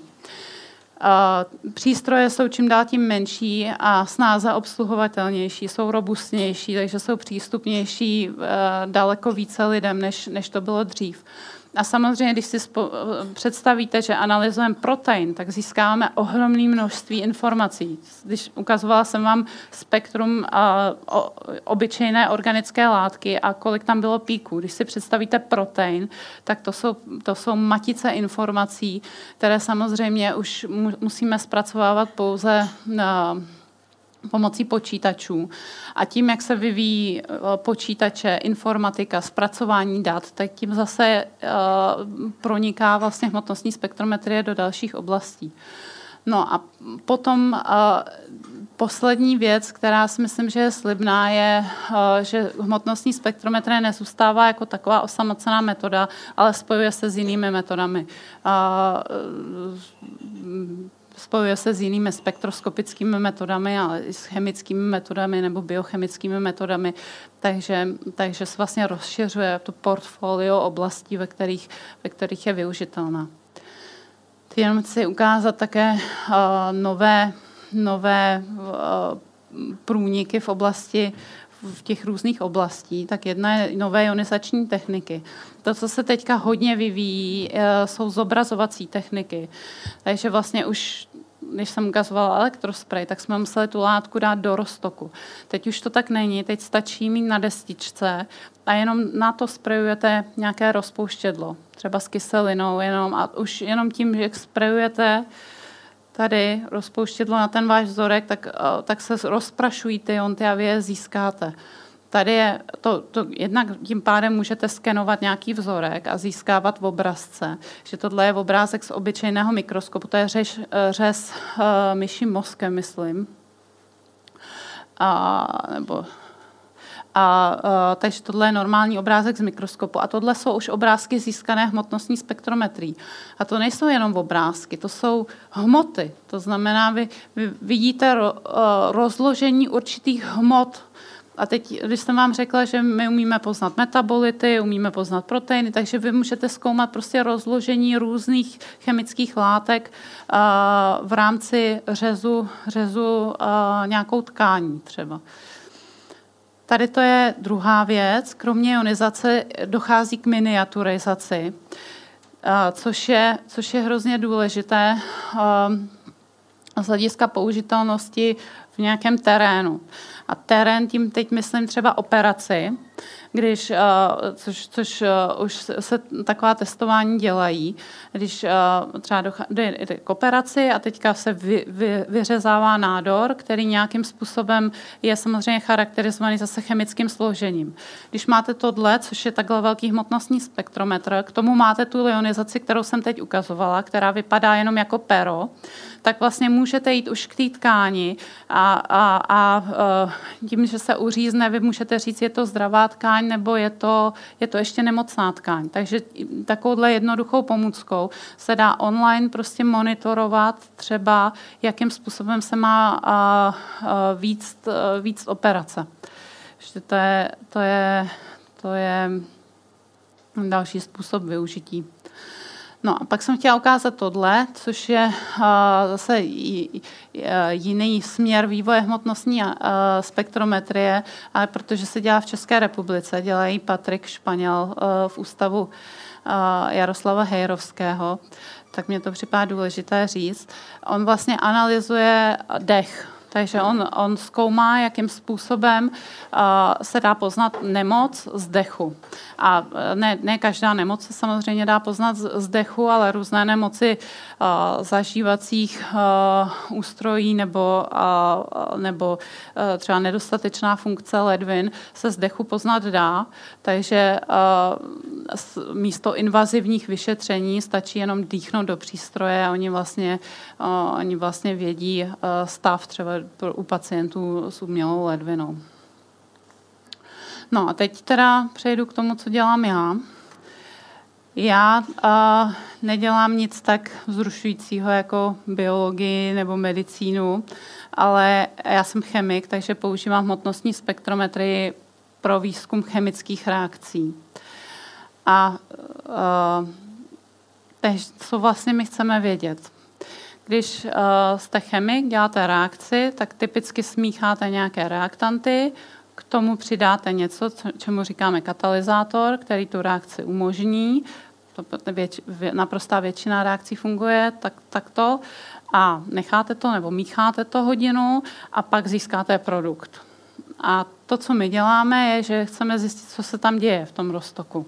Přístroje jsou čím dál tím menší a snáze obsluhovatelnější, jsou robustnější, takže jsou přístupnější eh, daleko více lidem, než, než to bylo dřív. A samozřejmě, když si spo- představíte, že analyzujeme protein, tak získáváme ohromné množství informací. Když ukazovala jsem vám spektrum o, obyčejné organické látky a kolik tam bylo píků. Když si představíte protein, tak to jsou, to jsou matice informací, které samozřejmě už mu, musíme zpracovávat pouze na pomocí počítačů. A tím, jak se vyvíjí eh, počítače, informatika, zpracování dat, tak tím zase eh, proniká vlastně hmotnostní spektrometrie do dalších oblastí. No a potom uh, poslední věc, která si myslím, že je slibná, je, že hmotnostní spektrometrie nezůstává jako taková osamocená metoda, ale spojuje se s jinými metodami. Spojuje se s jinými spektroskopickými metodami, ale i s chemickými metodami nebo biochemickými metodami, takže, takže se vlastně rozšiřuje to portfolio oblastí, ve kterých, ve kterých je využitelná. Jenom chci ukázat také uh, nové, nové uh, průniky v oblasti v těch různých oblastí, tak jedna je nové ionizační techniky. To, co se teďka hodně vyvíjí, eh, jsou zobrazovací techniky. Takže vlastně už když jsem ukazovala elektrospray, tak jsme museli tu látku dát do roztoku. Teď už to tak není, teď stačí mít na destičce a jenom na to sprejujete nějaké rozpouštědlo, třeba s kyselinou jenom a už jenom tím, že sprejujete tady rozpouštědlo na ten váš vzorek, tak, eh, tak se rozprašují ty jonty a vy je získáte. Tady je to, to, jednak tím pádem můžete skenovat nějaký vzorek a získávat v obrazce, že tohle je obrázek z obyčejného mikroskopu, to je eh, řez uh, myším mozkem, myslím. A, nebo a, uh, takže tohle je normální obrázek z mikroskopu. A tohle jsou už obrázky získané hmotnostní spektrometrí. A to nejsou jenom obrázky, to jsou hmoty. To znamená, vy, vy vidíte ro, uh, rozložení určitých hmot a teď, když jsem vám řekla, že my umíme poznat metabolity, umíme poznat proteiny, takže vy můžete zkoumat prostě rozložení různých chemických látek v rámci řezu, řezu nějakou tkání třeba. Tady to je druhá věc. Kromě ionizace dochází k miniaturizaci, což je, což je hrozně důležité z hlediska použitelnosti v nějakém terénu. A terén tím teď myslím třeba operaci, když, eh, což, což eh, už se taková testování dělají, když eh, třeba jde k operaci a teďka se vy, vy, vyřezává nádor, který nějakým způsobem je samozřejmě charakterizovaný zase chemickým složením. Když máte tohle, což je takhle velký hmotnostní spektrometr, k tomu máte tu ionizaci, kterou jsem teď ukazovala, která vypadá jenom jako pero, tak vlastně můžete jít už k té tkáni a, a, a, a tím, že se uřízne, vy můžete říct, je to zdravá tkáň nebo je to, je to ještě nemocná tkáň. Takže takovouhle jednoduchou pomůckou se dá online prostě monitorovat třeba, jakým způsobem se má a, a, víc, víc operace. Že to je, to je, to je další způsob využití. No a pak jsem chtěla ukázat tohle, což je uh, zase jiný směr vývoje hmotnostní uh, spektrometrie, ale protože se dělá v České republice, dělají Patrik Španěl uh, v ústavu Jaroslava Hejrovského, tak mě to připadá důležité říct. On vlastně analyzuje dech takže on, on zkoumá, jakým způsobem uh, se dá poznat nemoc z dechu. A ne, ne každá nemoc se samozřejmě dá poznat z, z dechu, ale různé nemoci uh, zažívacích uh, ústrojí nebo, uh, nebo uh, třeba nedostatečná funkce ledvin se z dechu poznat dá. Takže uh, místo invazivních vyšetření stačí jenom dýchnout do přístroje a oni vlastně, uh, oni vlastně vědí uh, stav třeba u pacientů s umělou ledvinou. No a teď teda přejdu k tomu, co dělám já. Já uh, nedělám nic tak vzrušujícího jako biologii nebo medicínu, ale já jsem chemik, takže používám hmotnostní spektrometrii pro výzkum chemických reakcí. A uh, teď, co vlastně my chceme vědět? Když uh, jste chemik, děláte reakci, tak typicky smícháte nějaké reaktanty, k tomu přidáte něco, čemu říkáme katalyzátor, který tu reakci umožní. To věč, naprostá většina reakcí funguje tak, takto. A necháte to nebo mícháte to hodinu a pak získáte produkt. A to, co my děláme, je, že chceme zjistit, co se tam děje v tom roztoku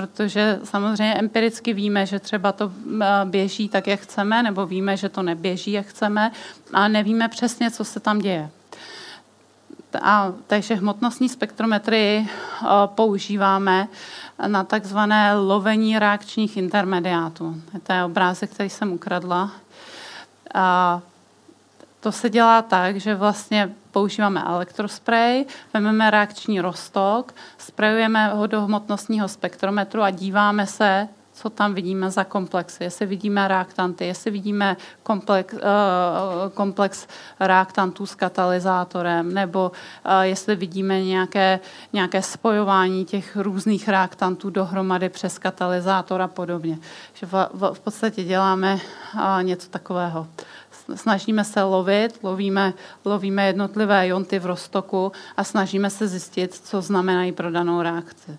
protože samozřejmě empiricky víme, že třeba to eh, běží tak, jak chceme, nebo víme, že to neběží, jak chceme, a nevíme přesně, co se tam děje. A, takže hmotnostní spektrometry eh, používáme na takzvané lovení reakčních intermediátů. To je obrázek, který jsem ukradla. A to se dělá tak, že vlastně používáme elektrospray, vezmeme reakční rostok, sprejujeme ho do hmotnostního spektrometru a díváme se, co tam vidíme za komplexy. Jestli vidíme reaktanty, jestli vidíme komplex, uh, komplex reaktantů s katalyzátorem, nebo uh, jestli vidíme nějaké, nějaké spojování těch různých reaktantů dohromady přes katalyzátor a podobně. Že v, v, v podstatě děláme uh, něco takového snažíme se lovit, lovíme, lovíme jednotlivé jonty v roztoku a snažíme se zjistit, co znamenají pro danou reakci.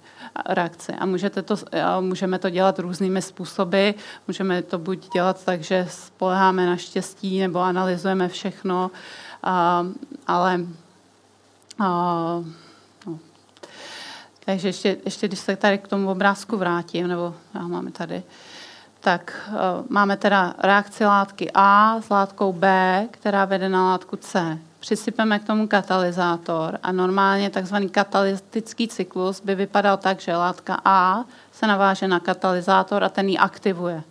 reakci. A můžete to, můžeme to dělat různými způsoby. Můžeme to buď dělat tak, že spoleháme na štěstí nebo analyzujeme všechno, a, ale a, no. takže ještě, ještě, když se tady k tomu obrázku vrátím, nebo já máme tady, tak uh, máme teda reakci látky A s látkou B, která vede na látku C. Přisypeme k tomu katalyzátor a normálně takzvaný katalytický cyklus by vypadal tak, že látka A se naváže na katalyzátor a ten ji aktivuje.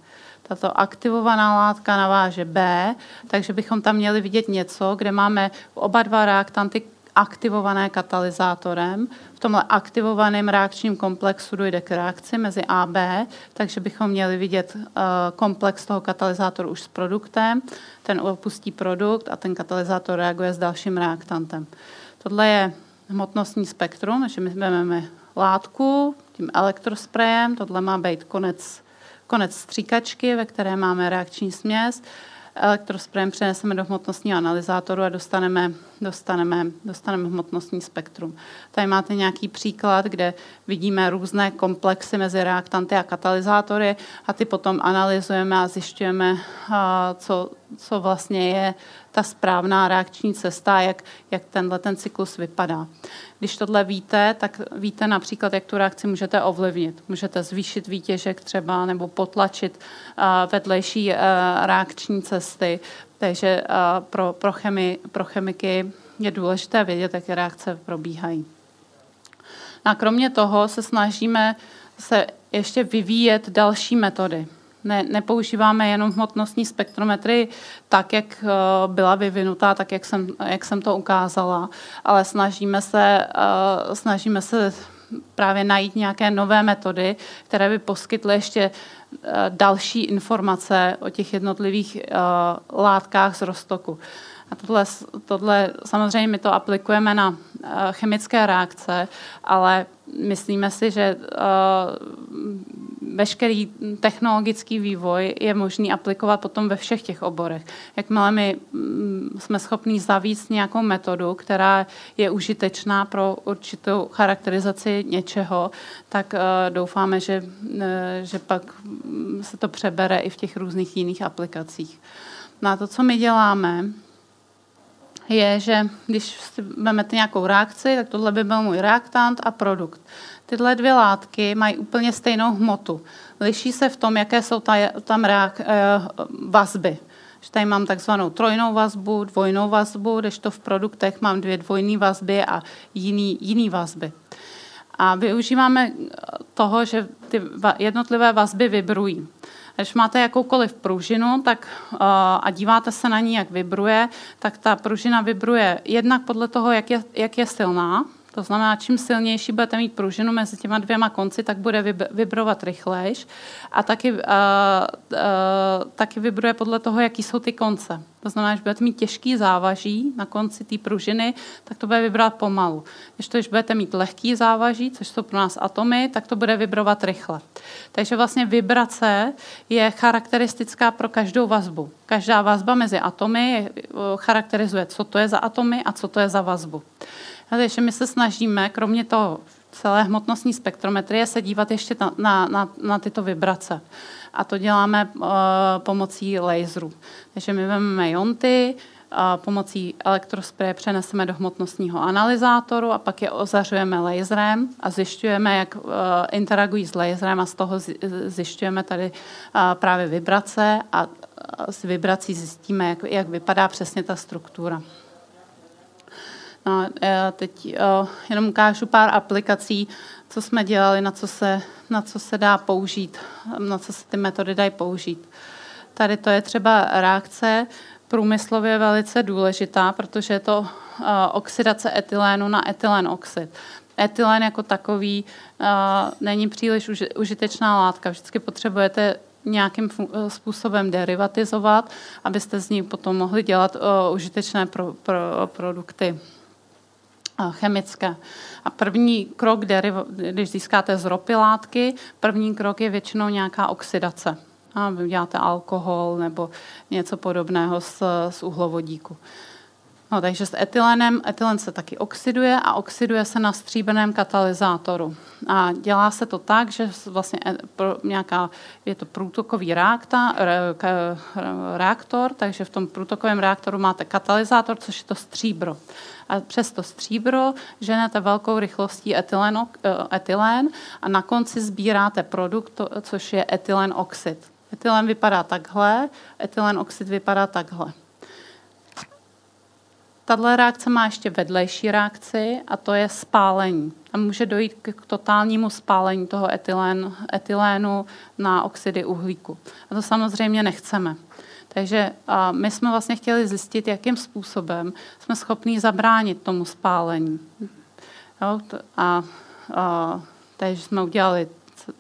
Tato aktivovaná látka naváže B, takže bychom tam měli vidět něco, kde máme oba dva reaktanty aktivované katalyzátorem. Tomhle aktivovaném reakčním komplexu dojde k reakci mezi A a B, takže bychom měli vidět uh, komplex toho katalyzátoru už s produktem. Ten opustí produkt a ten katalyzátor reaguje s dalším reaktantem. Tohle je hmotnostní spektrum, takže my vezmeme látku tím elektrosprejem, tohle má být konec, konec stříkačky, ve které máme reakční směs elektrosprejem přeneseme do hmotnostního analyzátoru a dostaneme, dostaneme, dostaneme hmotnostní spektrum. Tady máte nějaký příklad, kde vidíme různé komplexy mezi reaktanty a katalyzátory a ty potom analyzujeme a zjišťujeme, co, co vlastně je ta správná reakční cesta, jak, jak tenhle ten cyklus vypadá. Když tohle víte, tak víte například, jak tu reakci můžete ovlivnit. Můžete zvýšit výtěžek třeba nebo potlačit uh, vedlejší uh, reakční cesty. Takže uh, pro, pro, chemi, pro chemiky je důležité vědět, jaké reakce probíhají. A kromě toho se snažíme se ještě vyvíjet další metody. Ne, nepoužíváme jenom hmotnostní spektrometry tak, jak uh, byla vyvinutá, tak, jak jsem, jak jsem to ukázala, ale snažíme se, uh, snažíme se právě najít nějaké nové metody, které by poskytly ještě uh, další informace o těch jednotlivých látkách z roztoku. A tohle, tohle samozřejmě my to aplikujeme na chemické reakce, ale myslíme si, že veškerý technologický vývoj je možný aplikovat potom ve všech těch oborech. Jakmile my mm, jsme schopni zavíct nějakou metodu, která je užitečná pro určitou charakterizaci něčeho, tak uh, doufáme, že, uh, že pak mm, se to přebere i v těch různých jiných aplikacích. No a to, co my děláme, je, že když si vezmete nějakou reakci, tak tohle by byl můj reaktant a produkt. Tyhle dvě látky mají úplně stejnou hmotu. Liší se v tom, jaké jsou tam reak, eh, vazby. Že tady mám takzvanou trojnou vazbu, dvojnou vazbu, když to v produktech mám dvě dvojné vazby a jiný, jiný vazby. A využíváme toho, že ty jednotlivé vazby vybrují. Když máte jakoukoliv pružinu tak, uh, a díváte se na ní, jak vibruje, tak ta pružina vibruje jednak podle toho, jak je, jak je silná, to znamená, čím silnější budete mít pružinu mezi těma dvěma konci, tak bude vibrovat rychlejš a taky, uh, uh, taky vibruje podle toho, jaký jsou ty konce. To znamená, že budete mít těžký závaží na konci té pružiny, tak to bude vibrovat pomalu. Když to, když budete mít lehký závaží, což jsou pro nás atomy, tak to bude vibrovat rychle. Takže vlastně vibrace je charakteristická pro každou vazbu. Každá vazba mezi atomy charakterizuje, co to je za atomy a co to je za vazbu. Takže my se snažíme, kromě toho celé hmotnostní spektrometrie, se dívat ještě na, na, na, na tyto vibrace. A to děláme uh, pomocí laserů. Takže my vezmeme jonty, a pomocí elektrospreje přeneseme do hmotnostního analyzátoru a pak je ozařujeme laserem a zjišťujeme, jak uh, interagují s laserem a z toho zjišťujeme tady právě vibrace a s vibrací zjistíme, jak vypadá přesně ta struktura. No, teď jenom ukážu pár aplikací, co jsme dělali, na co se, na co se dá použít, na co se ty metody dají použít. Tady to je třeba reakce, průmyslově velice důležitá, protože je to oxidace etylénu na etylen oxid. Etylen jako takový není příliš užitečná látka. Vždycky potřebujete nějakým způsobem derivatizovat, abyste z ní potom mohli dělat užitečné pro, pro, produkty chemické. A první krok, když získáte z ropy látky, první krok je většinou nějaká oxidace. A vy děláte alkohol nebo něco podobného z, z uhlovodíku. No, takže s etylenem, etylen se taky oxiduje a oxiduje se na stříbrném katalyzátoru. A dělá se to tak, že vlastně e, nějaká, je to průtokový reakta, re, reaktor, takže v tom průtokovém reaktoru máte katalyzátor, což je to stříbro a přes to stříbro ženete velkou rychlostí etylen, eh, etylén a na konci sbíráte produkt, což je etylen oxid. Etylen vypadá takhle, etylen oxid vypadá takhle. Tato reakce má ještě vedlejší reakci a to je spálení. A může dojít k totálnímu spálení toho etylén, etylénu na oxidy uhlíku. A to samozřejmě nechceme. Takže my jsme vlastně chtěli zjistit, jakým způsobem jsme schopni zabránit tomu spálení. Jo, a, a, takže jsme udělali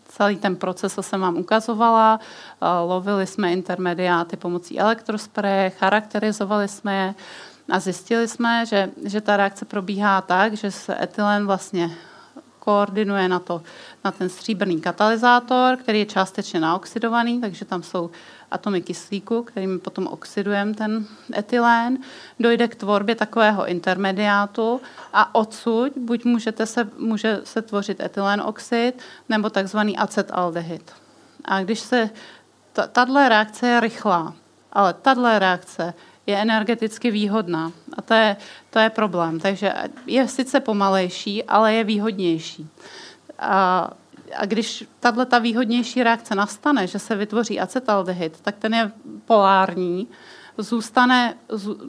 celý ten proces, co jsem vám ukazovala. Lovili jsme intermediáty pomocí elektrospreje, charakterizovali jsme je a zjistili jsme, že, že ta reakce probíhá tak, že se etylen vlastně koordinuje na, to, na ten stříbrný katalyzátor, který je částečně naoxidovaný, takže tam jsou atomy kyslíku, kterými potom oxidujeme ten etylén, dojde k tvorbě takového intermediátu a odsud buď můžete se, může se tvořit etylén oxid nebo takzvaný acetaldehyd. A když se, tato reakce je rychlá, ale tato reakce je energeticky výhodná. A to je, to je problém. Takže je sice pomalejší, ale je výhodnější. A a když tahle ta výhodnější reakce nastane, že se vytvoří acetaldehyd, tak ten je polární, zůstane,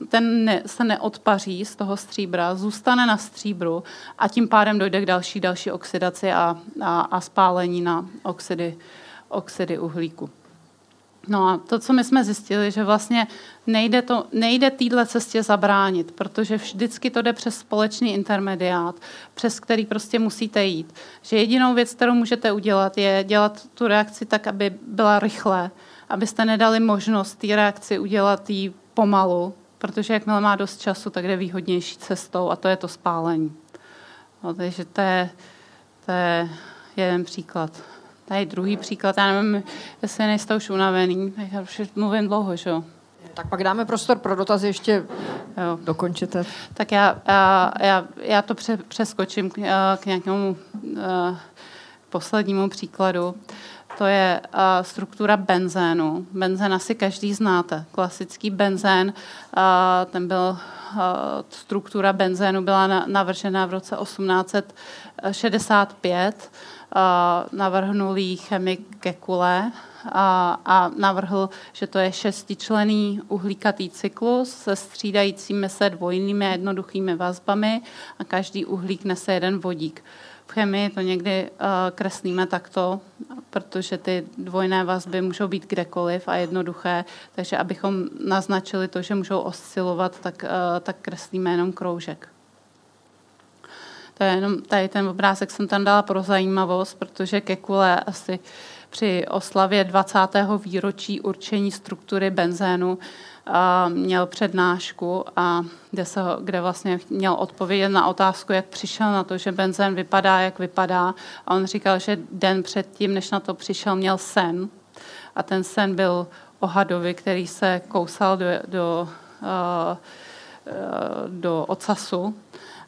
ten ne, se neodpaří z toho stříbra, zůstane na stříbru a tím pádem dojde k další, další oxidaci a, a, a spálení na oxidy, oxidy uhlíku. No a to, co my jsme zjistili, že vlastně nejde, to, nejde cestě zabránit, protože vždycky to jde přes společný intermediát, přes který prostě musíte jít. Že jedinou věc, kterou můžete udělat, je dělat tu reakci tak, aby byla rychle, abyste nedali možnost té reakci udělat jí pomalu, protože jakmile má dost času, tak jde výhodnější cestou a to je to spálení. No, takže to je, to je jeden příklad. Tady druhý příklad, já nevím, jestli nejste už unavený, já už mluvím dlouho, že jo? Tak pak dáme prostor pro dotazy, ještě jo. dokončete. Tak já, já, já, já to přeskočím k, k nějakému uh, poslednímu příkladu. To je uh, struktura benzénu. Benzén asi každý znáte. Klasický benzén, uh, ten byl, uh, struktura benzénu byla na, navržena v roce 1865. Uh, navrhnul jí chemik Kekule a, a navrhl, že to je šestičlený uhlíkatý cyklus se střídajícími se dvojnými a jednoduchými vazbami a každý uhlík nese jeden vodík. V chemii to někdy uh, kreslíme takto, protože ty dvojné vazby můžou být kdekoliv a jednoduché, takže abychom naznačili to, že můžou oscilovat, tak, uh, tak kreslíme jenom kroužek. To je jenom, tady ten obrázek jsem tam dala pro zajímavost, protože Kekule asi při oslavě 20. výročí určení struktury benzénu měl přednášku, a kde, se, kde vlastně měl odpovědět na otázku, jak přišel na to, že benzén vypadá, jak vypadá. A on říkal, že den předtím, než na to přišel, měl sen. A ten sen byl o hadovi, který se kousal do, do, do ocasu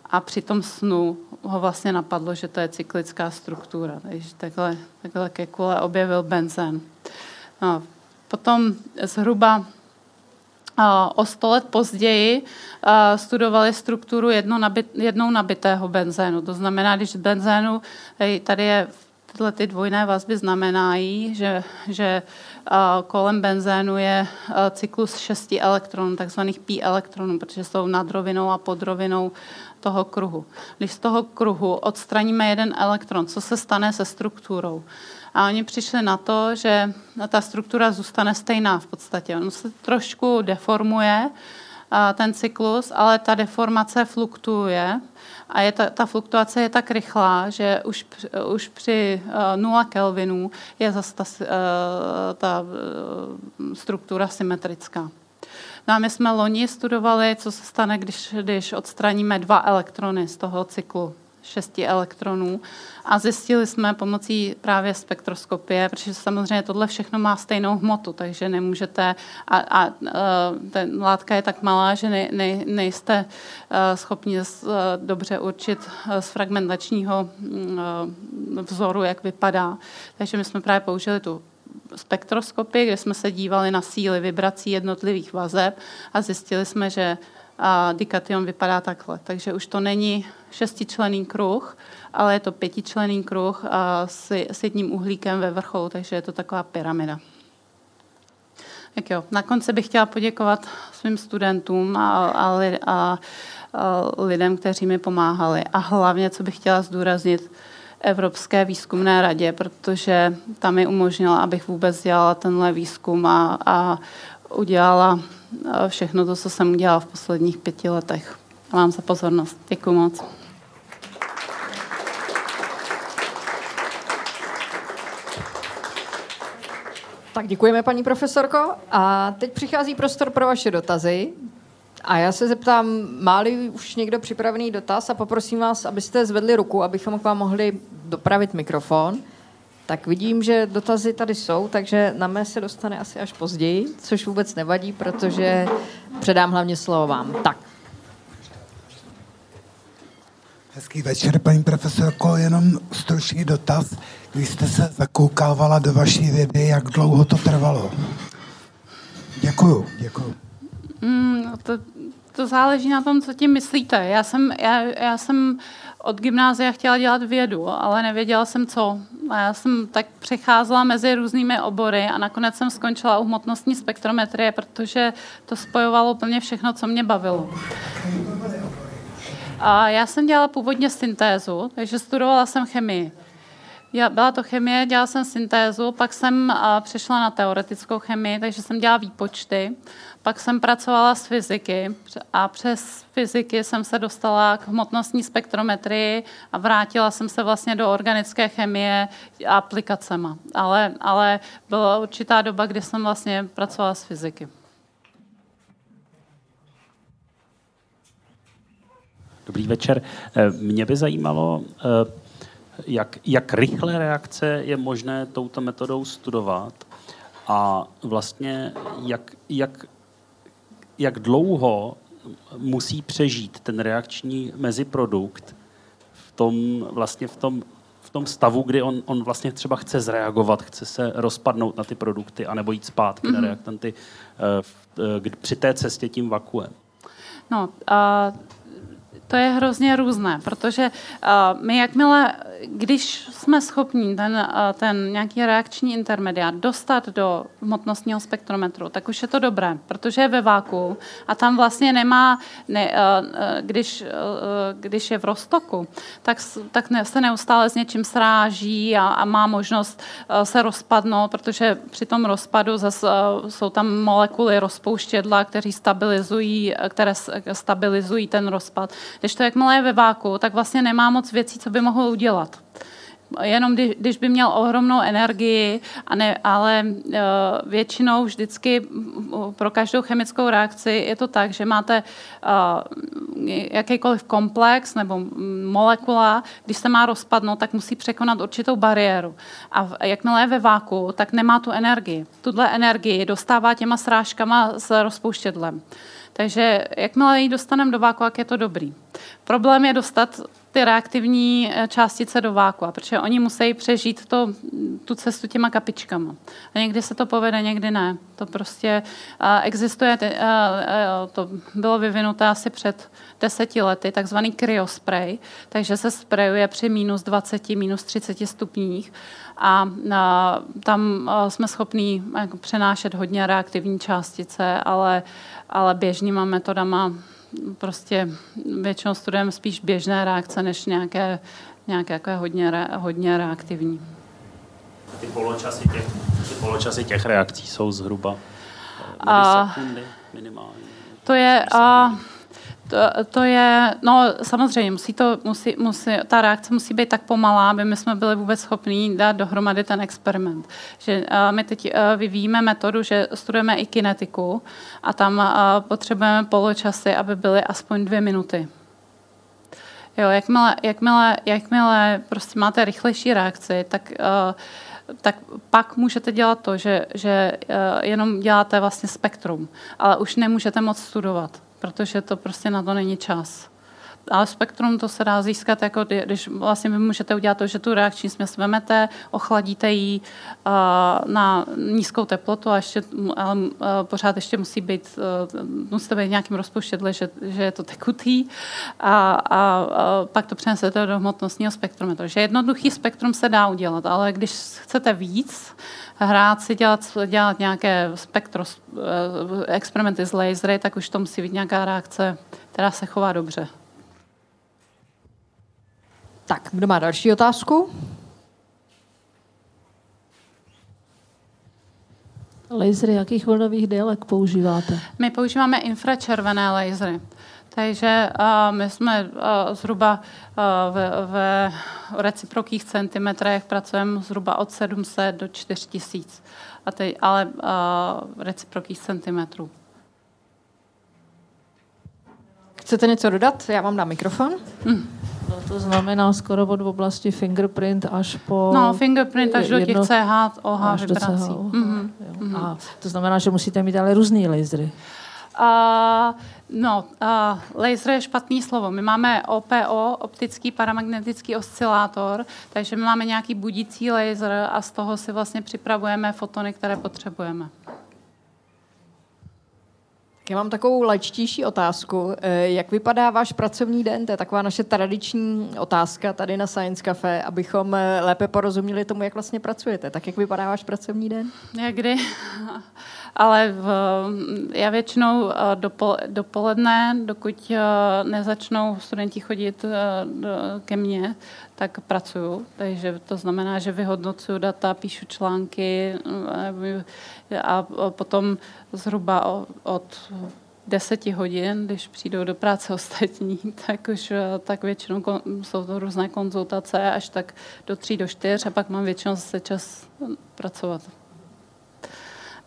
a při tom snu ho vlastně napadlo, že to je cyklická struktura. Takže takhle, takhle ke kule objevil benzén. No, potom zhruba o sto let později studovali strukturu jedno nabit, jednou nabitého benzénu. To znamená, když benzénu, tady je tyhle ty dvojné vazby znamenají, že, že kolem benzénu je cyklus šesti elektronů, takzvaných pi elektronů, protože jsou nad rovinou a pod rovinou toho kruhu. Když z toho kruhu odstraníme jeden elektron, co se stane se strukturou? A oni přišli na to, že ta struktura zůstane stejná v podstatě. On se trošku deformuje, ten cyklus, ale ta deformace fluktuuje a je ta, ta fluktuace je tak rychlá, že už, už při uh, 0 kelvinů je zase ta, uh, ta uh, struktura symetrická. No a my jsme loni studovali, co se stane, když, když odstraníme dva elektrony z toho cyklu šesti elektronů a zjistili jsme pomocí právě spektroskopie, protože samozřejmě tohle všechno má stejnou hmotu, takže nemůžete, a, a ten látka je tak malá, že ne, ne, nejste schopni dobře určit z fragmentačního vzoru, jak vypadá. Takže my jsme právě použili tu spektroskopii, kde jsme se dívali na síly vibrací jednotlivých vazeb a zjistili jsme, že a dikation vypadá takhle. Takže už to není šestičlený kruh, ale je to pětičlený kruh a s, s jedním uhlíkem ve vrcholu, takže je to taková pyramida. Tak jo, na konci bych chtěla poděkovat svým studentům a, a, a, a lidem, kteří mi pomáhali. A hlavně, co bych chtěla zdůraznit, Evropské výzkumné radě, protože tam mi umožnila, abych vůbec dělala tenhle výzkum a, a udělala všechno to, co jsem udělala v posledních pěti letech. Vám za pozornost. Děkuji moc. Tak děkujeme, paní profesorko. A teď přichází prostor pro vaše dotazy. A já se zeptám, máli už někdo připravený dotaz a poprosím vás, abyste zvedli ruku, abychom k vám mohli dopravit mikrofon. Tak vidím, že dotazy tady jsou, takže na mé se dostane asi až později, což vůbec nevadí, protože předám hlavně slovo vám. Tak. Hezký večer, paní profesorko, jenom stručný dotaz. Když jste se zakoukávala do vaší vědy, jak dlouho to trvalo? Děkuju, děkuju. Mm, no to, to záleží na tom, co tím myslíte. Já jsem, já, já jsem od gymnázia chtěla dělat vědu, ale nevěděla jsem co. A já jsem tak přecházela mezi různými obory a nakonec jsem skončila u hmotnostní spektrometrie, protože to spojovalo úplně všechno, co mě bavilo. A já jsem dělala původně syntézu, takže studovala jsem chemii. Já, byla to chemie, dělala jsem syntézu, pak jsem a, přešla na teoretickou chemii, takže jsem dělala výpočty. Pak jsem pracovala s fyziky a přes fyziky jsem se dostala k hmotnostní spektrometrii a vrátila jsem se vlastně do organické chemie a aplikacema. Ale, ale byla určitá doba, kdy jsem vlastně pracovala s fyziky. Dobrý večer. Eh, mě by zajímalo, eh, jak, jak rychle reakce je možné touto metodou studovat a vlastně jak, jak, jak dlouho musí přežít ten reakční meziprodukt v tom, vlastně v tom, v tom stavu, kdy on, on vlastně třeba chce zreagovat, chce se rozpadnout na ty produkty anebo jít zpátky mm-hmm. na mhm. reaktanty uh, v, uh, při té cestě tím vakuem. No, uh, to je hrozně různé, protože uh, my jakmile, když jsme schopni ten, uh, ten nějaký reakční intermediát dostat do hmotnostního spektrometru, tak už je to dobré, protože je ve váku a tam vlastně nemá, ne, uh, když, když je v roztoku, tak, tak se neustále s něčím sráží a, a má možnost se rozpadnout, protože při tom rozpadu zase jsou tam molekuly rozpouštědla, které stabilizují, které stabilizují ten rozpad. Když to jakmile je ve váku, tak vlastně nemá moc věcí, co by mohl udělat jenom když, když by měl ohromnou energii, a ne, ale uh, většinou vždycky pro každou chemickou reakci je to tak, že máte uh, jakýkoliv komplex nebo molekula, když se má rozpadnout, tak musí překonat určitou bariéru. A jakmile je ve váku, tak nemá tu energii. Tuhle energii dostává těma srážkama s rozpouštědlem. Takže jakmile ji dostaneme do váku, jak je to dobrý. Problém je dostat ty reaktivní eh, částice do vákua, protože oni musí přežít to, tu cestu těma kapičkama. A někdy se to povede, někdy ne. To prostě uh, existuje, uh, to bylo vyvinuté asi před deseti lety, takzvaný kryospray, takže se sprejuje při minus 20, minus 30 stupních a tam jsme schopní uh, přenášet hodně reaktivní částice, ale, ale běžnýma metodama prostě většinou studujeme spíš běžné reakce, než nějaké, nějaké jako hodně, re, hodně reaktivní. Ty poločasy těch, ty poločasy těch reakcí jsou zhruba milisekundy minimálně. To je, a, to, to je, no samozřejmě, musí to, musí, musí, ta reakce musí být tak pomalá, aby my jsme byli vůbec schopní dát dohromady ten experiment. Že uh, my teď uh, vyvíjíme metodu, že studujeme i kinetiku a tam uh, potřebujeme poločasy, aby byly aspoň dvě minuty. Jo, jakmile, jakmile, jakmile prostě máte rychlejší reakci, tak uh, tak pak můžete dělat to, že, že jenom děláte vlastně spektrum, ale už nemůžete moc studovat protože to prostě na to není čas. Ale spektrum to se dá získat, jako když vlastně vy můžete udělat to, že tu reakční směs vemete, ochladíte ji uh, na nízkou teplotu a ještě, ale uh, pořád ještě musí být, uh, musíte být nějakým rozpouštědle, že, že je to tekutý a, a, a pak to přenesete do hmotnostního spektrometru. Takže jednoduchý spektrum se dá udělat, ale když chcete víc, hrát si, dělat, dělat nějaké spektro, eh, experimenty s lasery, tak už to musí být nějaká reakce, která se chová dobře. Tak, kdo má další otázku? Lasery jakých vlnových délek používáte? My používáme infračervené lasery. Takže uh, my jsme uh, zhruba uh, ve, ve reciprokých centimetrech pracujeme zhruba od 700 do 4000, a teď, ale uh, reciprokých centimetrů. Chcete něco dodat? Já vám dám mikrofon. Hmm. No, to znamená skoro od oblasti fingerprint až po... No, fingerprint až jedno, do těch CH, OH vibrací. Mm-hmm. Mm-hmm. A to znamená, že musíte mít ale různý lasery. Uh, no, uh, laser je špatný slovo. My máme OPO, optický paramagnetický oscilátor, takže my máme nějaký budící laser a z toho si vlastně připravujeme fotony, které potřebujeme. Já mám takovou lečtější otázku. Eh, jak vypadá váš pracovní den? To je taková naše tradiční otázka tady na Science Cafe, abychom eh, lépe porozuměli tomu, jak vlastně pracujete. Tak jak vypadá váš pracovní den? Jak kdy? Ale v, já většinou eh, dopol, dopoledne, dokud nezačnou studenti chodit ke mně, tak pracuju. Takže to znamená, že vyhodnocuju data, píšu články a potom zhruba od deseti hodin, když přijdou do práce ostatní, tak už tak většinou jsou to různé konzultace až tak do tří, do čtyř a pak mám většinou zase čas pracovat.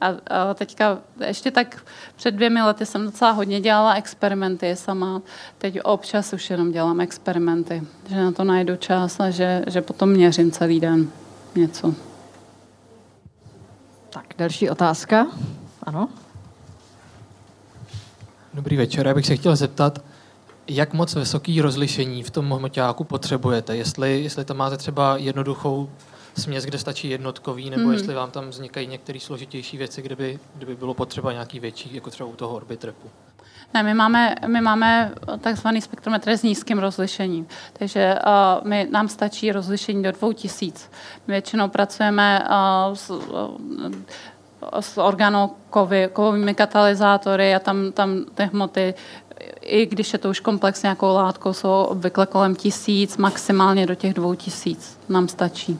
A, a teďka ještě tak před dvěmi lety jsem docela hodně dělala experimenty sama. Teď občas už jenom dělám experimenty, že na to najdu čas a že, že potom měřím celý den něco. Tak, další otázka. Ano. Dobrý večer, já bych se chtěl zeptat, jak moc vysoký rozlišení v tom hmoťáku potřebujete? Jestli, jestli tam máte třeba jednoduchou směs, kde stačí jednotkový, nebo mm. jestli vám tam vznikají některé složitější věci, kde by, kde by bylo potřeba nějaký větší, jako třeba u toho Orbitrepu. Ne, my máme, my máme takzvaný spektrometr s nízkým rozlišením, takže uh, my, nám stačí rozlišení do 2000. My většinou pracujeme uh, s, uh, s organokovými katalyzátory a tam, tam ty hmoty i když je to už komplex nějakou látkou, jsou obvykle kolem tisíc, maximálně do těch dvou tisíc. Nám stačí.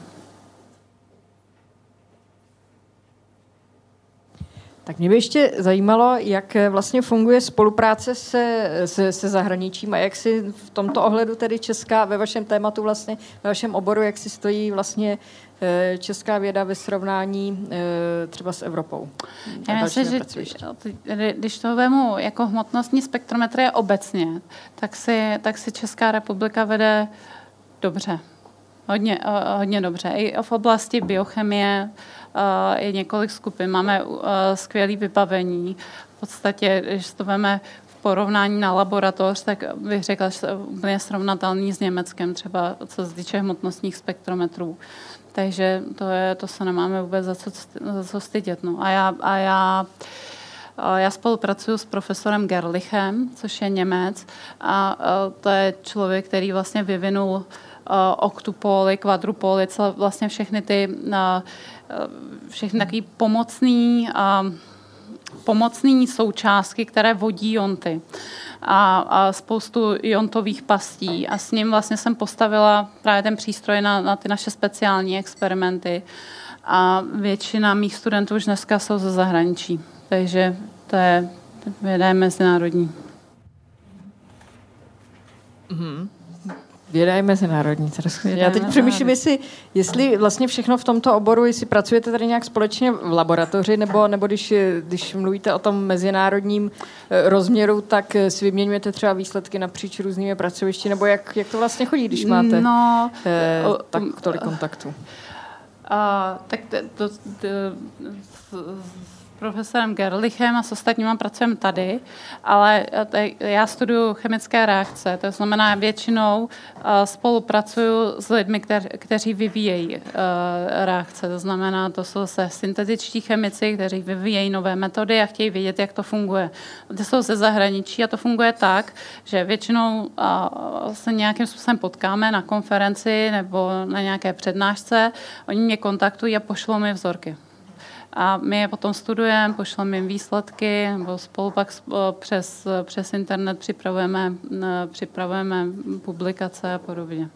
Tak mě by ještě zajímalo, jak vlastně funguje spolupráce se, se, se zahraničím a jak si v tomto ohledu tedy česká, ve vašem tématu vlastně, ve vašem oboru, jak si stojí vlastně eh, česká věda ve srovnání eh, třeba s Evropou. Já myslím, že když to vemu jako hmotnostní spektrometrie obecně, tak si, tak si Česká republika vede dobře. Hodně, hodně dobře. I v oblasti biochemie je několik skupin. Máme skvělé vybavení. V podstatě, když to veme v porovnání na laboratoř, tak bych řekla, že je srovnatelný s Německem, třeba co se týče hmotnostních spektrometrů. Takže to, je, to se nemáme vůbec za co, za co stydět. No. A já, a já já spolupracuji s profesorem Gerlichem, což je Němec, a to je člověk, který vlastně vyvinul oktupóly, kvadrupóly, vlastně všechny ty všechny takové pomocný, pomocný součástky, které vodí jonty a, a spoustu jontových pastí. A s ním vlastně jsem postavila právě ten přístroj na, na ty naše speciální experimenty. A většina mých studentů už dneska jsou ze zahraničí. Takže to je věda mezinárodní. Mm-hmm. Věda je mezinárodní. Já teď přemýšlím, jestli, jestli vlastně všechno v tomto oboru, jestli pracujete tady nějak společně v laboratoři, nebo, nebo když, když mluvíte o tom mezinárodním eh, rozměru, tak eh, si vyměňujete třeba výsledky napříč různými pracovišti, nebo jak, jak to vlastně chodí, když máte no, eh, tak tolik kontaktů? Uh, tak to, to, to, profesorem Gerlichem a s ostatníma pracujeme tady, ale eh, já studuju chemické reakce, to znamená většinou eh, spolupracuju s lidmi, kteří vyvíjejí eh, reakce, to znamená, to jsou se syntetičtí chemici, kteří vyvíjejí nové metody a chtějí vědět, jak to funguje. Ty jsou ze zahraničí a to funguje tak, že většinou se nějakým způsobem potkáme na konferenci nebo na nějaké přednášce, oni mě kontaktují a pošlou mi vzorky. A my je potom studujeme, pošleme jim výsledky, nebo spolu pak přes, přes internet připravujeme, připravujeme publikace a podobně.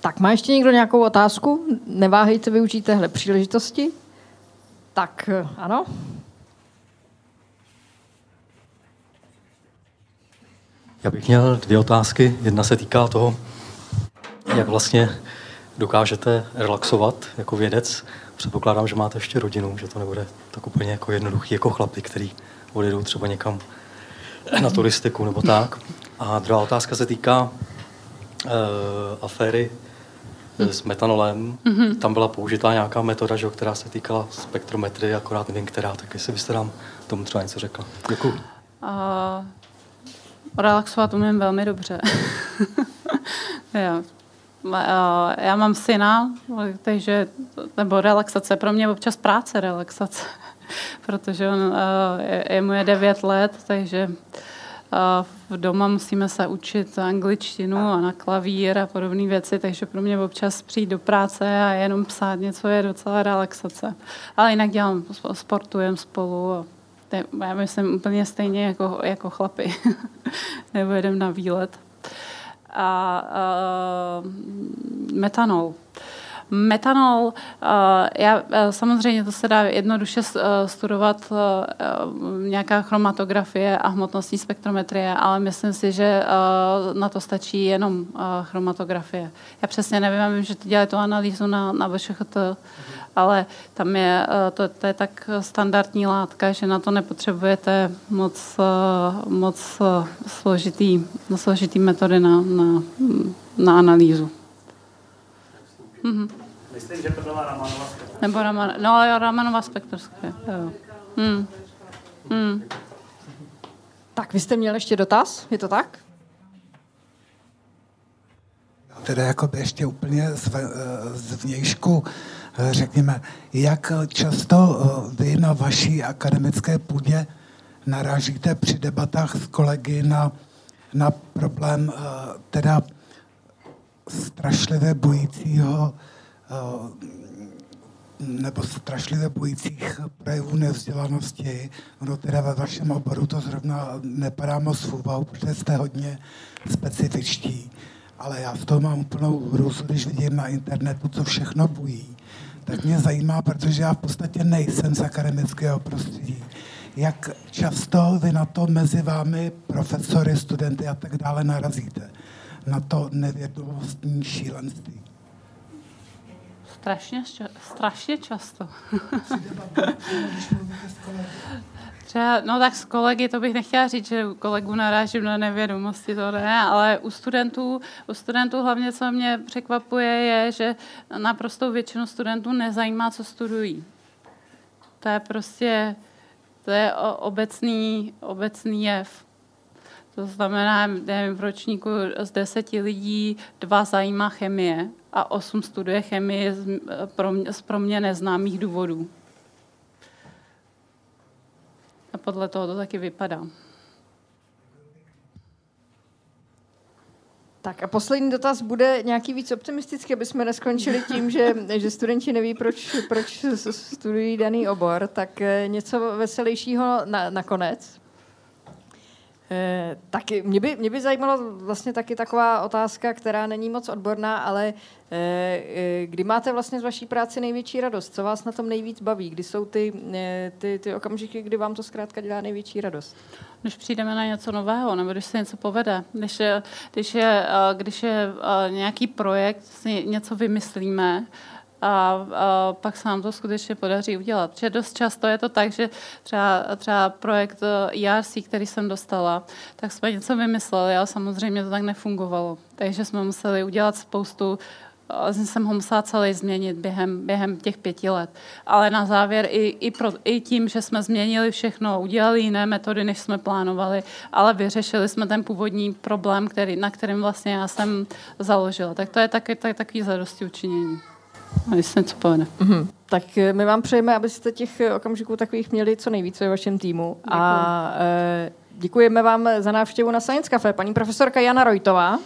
Tak má ještě někdo nějakou otázku? Neváhejte využít téhle příležitosti. Tak ano. Já bych měl dvě otázky. Jedna se týká toho, jak vlastně dokážete relaxovat jako vědec. Předpokládám, že máte ještě rodinu, že to nebude tak úplně jako jednoduchý jako chlapy, který odjedou třeba někam na turistiku nebo tak. A druhá otázka se týká uh, aféry s metanolem. Mm-hmm. Tam byla použitá nějaká metoda, že, která se týkala spektrometry, akorát nevím, která, tak jestli byste nám tomu třeba něco řekla. Děkuji. Uh, relaxovat umím velmi dobře. jo, Eh, já mám syna, takže, nebo relaxace, pro mě občas práce relaxace, protože on, eh, je, mu je 9 let, takže eh, v doma musíme se učit angličtinu a na klavír a podobné věci, takže pro mě občas přijít do práce a jenom psát něco je docela relaxace. Ale jinak dělám, sportujeme spolu a já myslím úplně stejně jako, jako chlapi. Nebo jedem na výlet a, a metanol. Metanol, uh, já, uh, samozřejmě to se dá jednoduše uh, studovat nějaká chromatografie a hmotnostní spektrometrie, ale myslím si, že na to stačí jenom chromatografie. Já přesně nevím, já vím, že dělají tu analýzu na, na VŠHT ale tam je, eh, to, to je tak standardní látka, že na to nepotřebujete moc, eh, moc eh, složitý, složitý metody na, na, na analýzu. Mhm. Myslím, že to byla Ramanova Nebo Raman, no ale Ramanova spektroskopie. Hmm. Hmm. Tak, vy jste měl ještě dotaz, je to tak? Teda jako by ještě úplně z, z vnějšku řekněme, jak často eh, vy na vaší akademické půdě narážíte při debatách s kolegy na, na problém eh, teda strašlivě bojícího nebo strašlivě bojících projevů nevzdělanosti. Ono teda ve vašem oboru to zrovna nepadá moc v úvahu, protože jste hodně specifičtí. Ale já z toho mám úplnou hrůzu, když vidím na internetu, co všechno bojí tak mě zajímá, protože já v podstatě nejsem z akademického prostředí. Jak často vy na to mezi vámi, profesory, studenty a tak dále narazíte? Na to nevědomostní šílenství. Strašně, strašně často. Třeba, no tak s kolegy, to bych nechtěla říct, že u kolegů narážím na nevědomosti, to ne, ale u studentů, u studentů hlavně, co mě překvapuje, je, že naprosto většinu studentů nezajímá, co studují. To je prostě, to je obecný, obecný jev. To znamená, nevím, v ročníku z deseti lidí dva zajímá chemie a osm studuje chemii z pro mě, z pro mě neznámých důvodů. A podle toho to taky vypadá. Tak a poslední dotaz bude nějaký víc optimistický, aby jsme neskončili tím, že, že studenti neví, proč, proč studují daný obor. Tak eh, něco veselějšího na, nakonec. Eh, taky, mě by, mě by zajímalo vlastně taky taková otázka, která není moc odborná, ale eh, eh, kdy máte vlastně z vaší práce největší radost? Co vás na tom nejvíc baví? Kdy jsou ty, eh, ty, ty okamžiky, kdy vám to zkrátka dělá největší radost? Když přijdeme na něco nového, nebo když se něco povede, když je, když je, když je nějaký projekt, něco vymyslíme, a, a pak se nám to skutečně podaří udělat. Protože dost často je to tak, že třeba, třeba projekt ERC, který jsem dostala, tak jsme něco vymysleli, ale samozřejmě to tak nefungovalo. Takže jsme museli udělat spoustu jsem ho musela celý změnit během, během těch pěti let. Ale na závěr i, i, pro, i tím, že jsme změnili všechno, udělali jiné metody, než jsme plánovali, ale vyřešili jsme ten původní problém, který, na kterým vlastně já jsem založila. Tak to je taky, tak, takový zadosti učinění. A jestli něco povede. Mm-hmm. Tak eh, my vám přejeme, abyste těch eh, okamžiků takových měli co nejvíce ve vašem týmu. Děkuji. A e, děkujeme vám za návštěvu na Science Cafe. Paní profesorka Jana Rojtová.